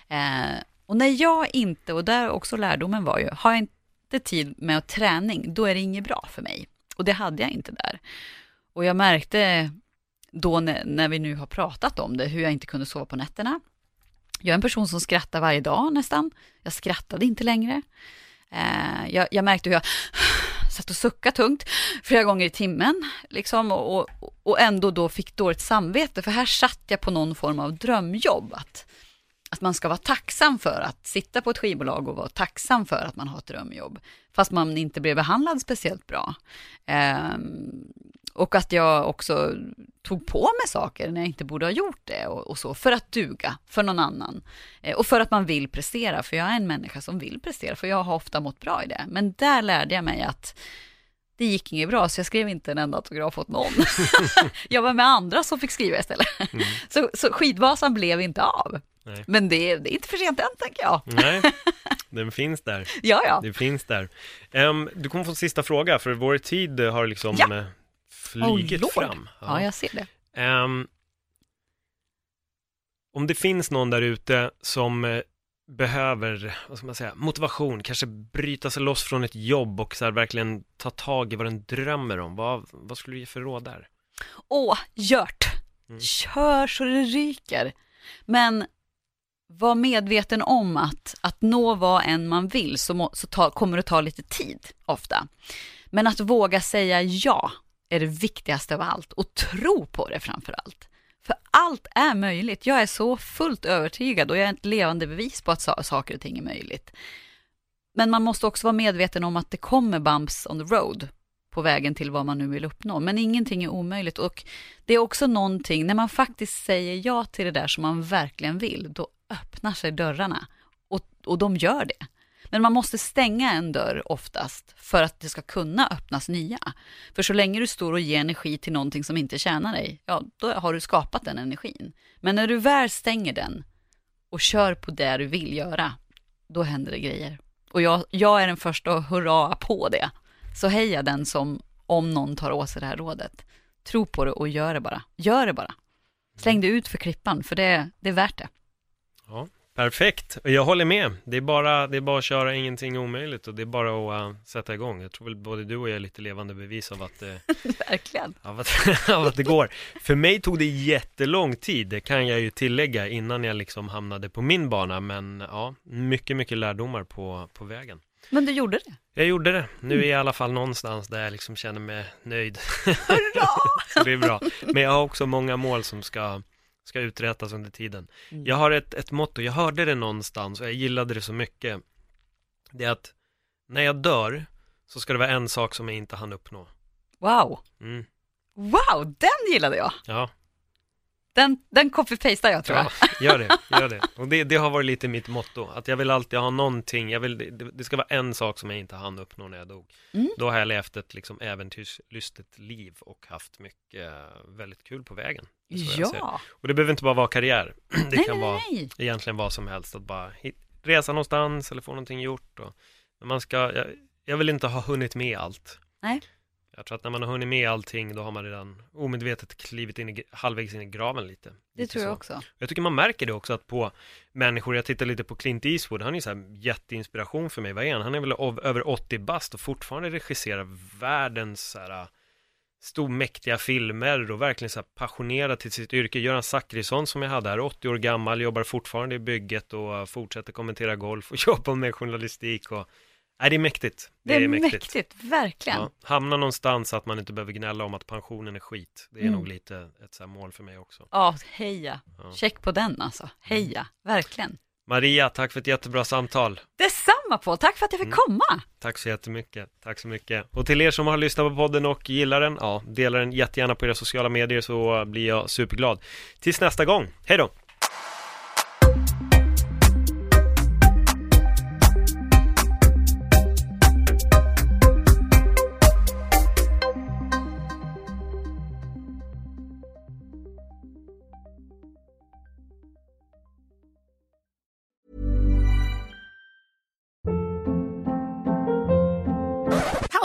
Eh, och när jag inte, och där också lärdomen var ju, har jag inte tid med träning, då är det inget bra för mig. Och det hade jag inte där. Och jag märkte då när, när vi nu har pratat om det, hur jag inte kunde sova på nätterna. Jag är en person som skrattar varje dag nästan. Jag skrattade inte längre. Eh, jag, jag, märkte hur jag (sighs) satt och suckade tungt flera gånger i timmen. Liksom, och, och, och ändå då fick dåligt samvete, för här satt jag på någon form av drömjobb. Att, att man ska vara tacksam för att sitta på ett skivbolag och vara tacksam för att man har ett drömjobb. Fast man inte blev behandlad speciellt bra. Eh, och att jag också tog på mig saker när jag inte borde ha gjort det och, och så, för att duga för någon annan. Eh, och för att man vill prestera, för jag är en människa som vill prestera, för jag har ofta mått bra i det. Men där lärde jag mig att det gick inget bra, så jag skrev inte en enda autograf åt någon. (laughs) jag var med andra som fick skriva istället. Mm. Så, så skidvasan blev inte av. Nej. Men det, det, är inte för sent än, tänker jag. Nej, (laughs) den finns där. Ja, ja. Det finns där. Um, du kommer få en sista fråga, för vår tid har liksom ja. Flugit oh, fram. Ja. ja. jag ser det. Um, om det finns någon där ute som eh, behöver, vad ska man säga, motivation, kanske bryta sig loss från ett jobb och så verkligen ta tag i vad den drömmer om. Vad, vad skulle du ge för råd där? Åh, gjort! Mm. Kör så det ryker! Men var medveten om att, att nå vad än man vill så, må, så ta, kommer det ta lite tid ofta. Men att våga säga ja är det viktigaste av allt och tro på det framför allt. För allt är möjligt. Jag är så fullt övertygad och jag är ett levande bevis på att saker och ting är möjligt. Men man måste också vara medveten om att det kommer bumps on the road på vägen till vad man nu vill uppnå. Men ingenting är omöjligt och det är också någonting, när man faktiskt säger ja till det där som man verkligen vill, då öppnar sig dörrarna och, och de gör det. Men man måste stänga en dörr oftast för att det ska kunna öppnas nya. För så länge du står och ger energi till någonting som inte tjänar dig, ja, då har du skapat den energin. Men när du väl stänger den och kör på det du vill göra, då händer det grejer. Och jag, jag är den första att hurra på det. Så heja den som, om någon tar åt sig det här rådet. Tro på det och gör det bara. Gör det bara. Släng det ut för klippan, för det, det är värt det. Ja, perfekt. Jag håller med. Det är, bara, det är bara att köra, ingenting omöjligt och det är bara att uh, sätta igång. Jag tror väl både du och jag är lite levande bevis av att, uh, (laughs) Verkligen. Av, att, (laughs) av att det går. För mig tog det jättelång tid, det kan jag ju tillägga, innan jag liksom hamnade på min bana. Men ja, mycket, mycket lärdomar på, på vägen. Men du gjorde det? Jag gjorde det. Nu är jag i alla fall någonstans där jag liksom känner mig nöjd. Hurra! (laughs) Det är bra. Men jag har också många mål som ska, ska uträttas under tiden. Mm. Jag har ett, ett motto, jag hörde det någonstans och jag gillade det så mycket. Det är att när jag dör så ska det vara en sak som jag inte hann uppnå. Wow! Mm. Wow, den gillade jag! Ja. Den, den copy-pastar jag tror jag. Ja, gör det, (laughs) gör det. Och det, det har varit lite mitt motto, att jag vill alltid ha någonting, jag vill, det, det ska vara en sak som jag inte hann uppnå när jag dog. Mm. Då har jag levt ett liksom äventyrslystet liv och haft mycket väldigt kul på vägen. Ja! Och det behöver inte bara vara karriär, (clears throat) det nej, kan nej, vara nej. egentligen vad som helst, att bara resa någonstans eller få någonting gjort. Och, man ska, jag, jag vill inte ha hunnit med allt. Nej. Jag tror att när man har hunnit med allting, då har man redan omedvetet klivit in i, halvvägs in i graven lite. Det lite tror jag så. också. Jag tycker man märker det också att på människor, jag tittar lite på Clint Eastwood, han är ju så här jätteinspiration för mig. Vad är han? Han är väl över 80 bast och fortfarande regisserar världens så här stor mäktiga filmer och verkligen så här passionerad till sitt yrke. Göran Zachrisson som jag hade här, 80 år gammal, jobbar fortfarande i bygget och fortsätter kommentera golf och (laughs) jobbar med journalistik och Nej, det är mäktigt. Det, det är, mäktigt, mäktigt verkligen. Ja, hamna någonstans att man inte behöver gnälla om att pensionen är skit. Det är mm. nog lite ett så mål för mig också. Ja, heja. Ja. Check på den alltså. Heja, mm. verkligen. Maria, tack för ett jättebra samtal. Detsamma på, tack för att jag fick mm. komma. Tack så jättemycket, tack så mycket. Och till er som har lyssnat på podden och gillar den, ja, dela den jättegärna på era sociala medier så blir jag superglad. Tills nästa gång, hej då!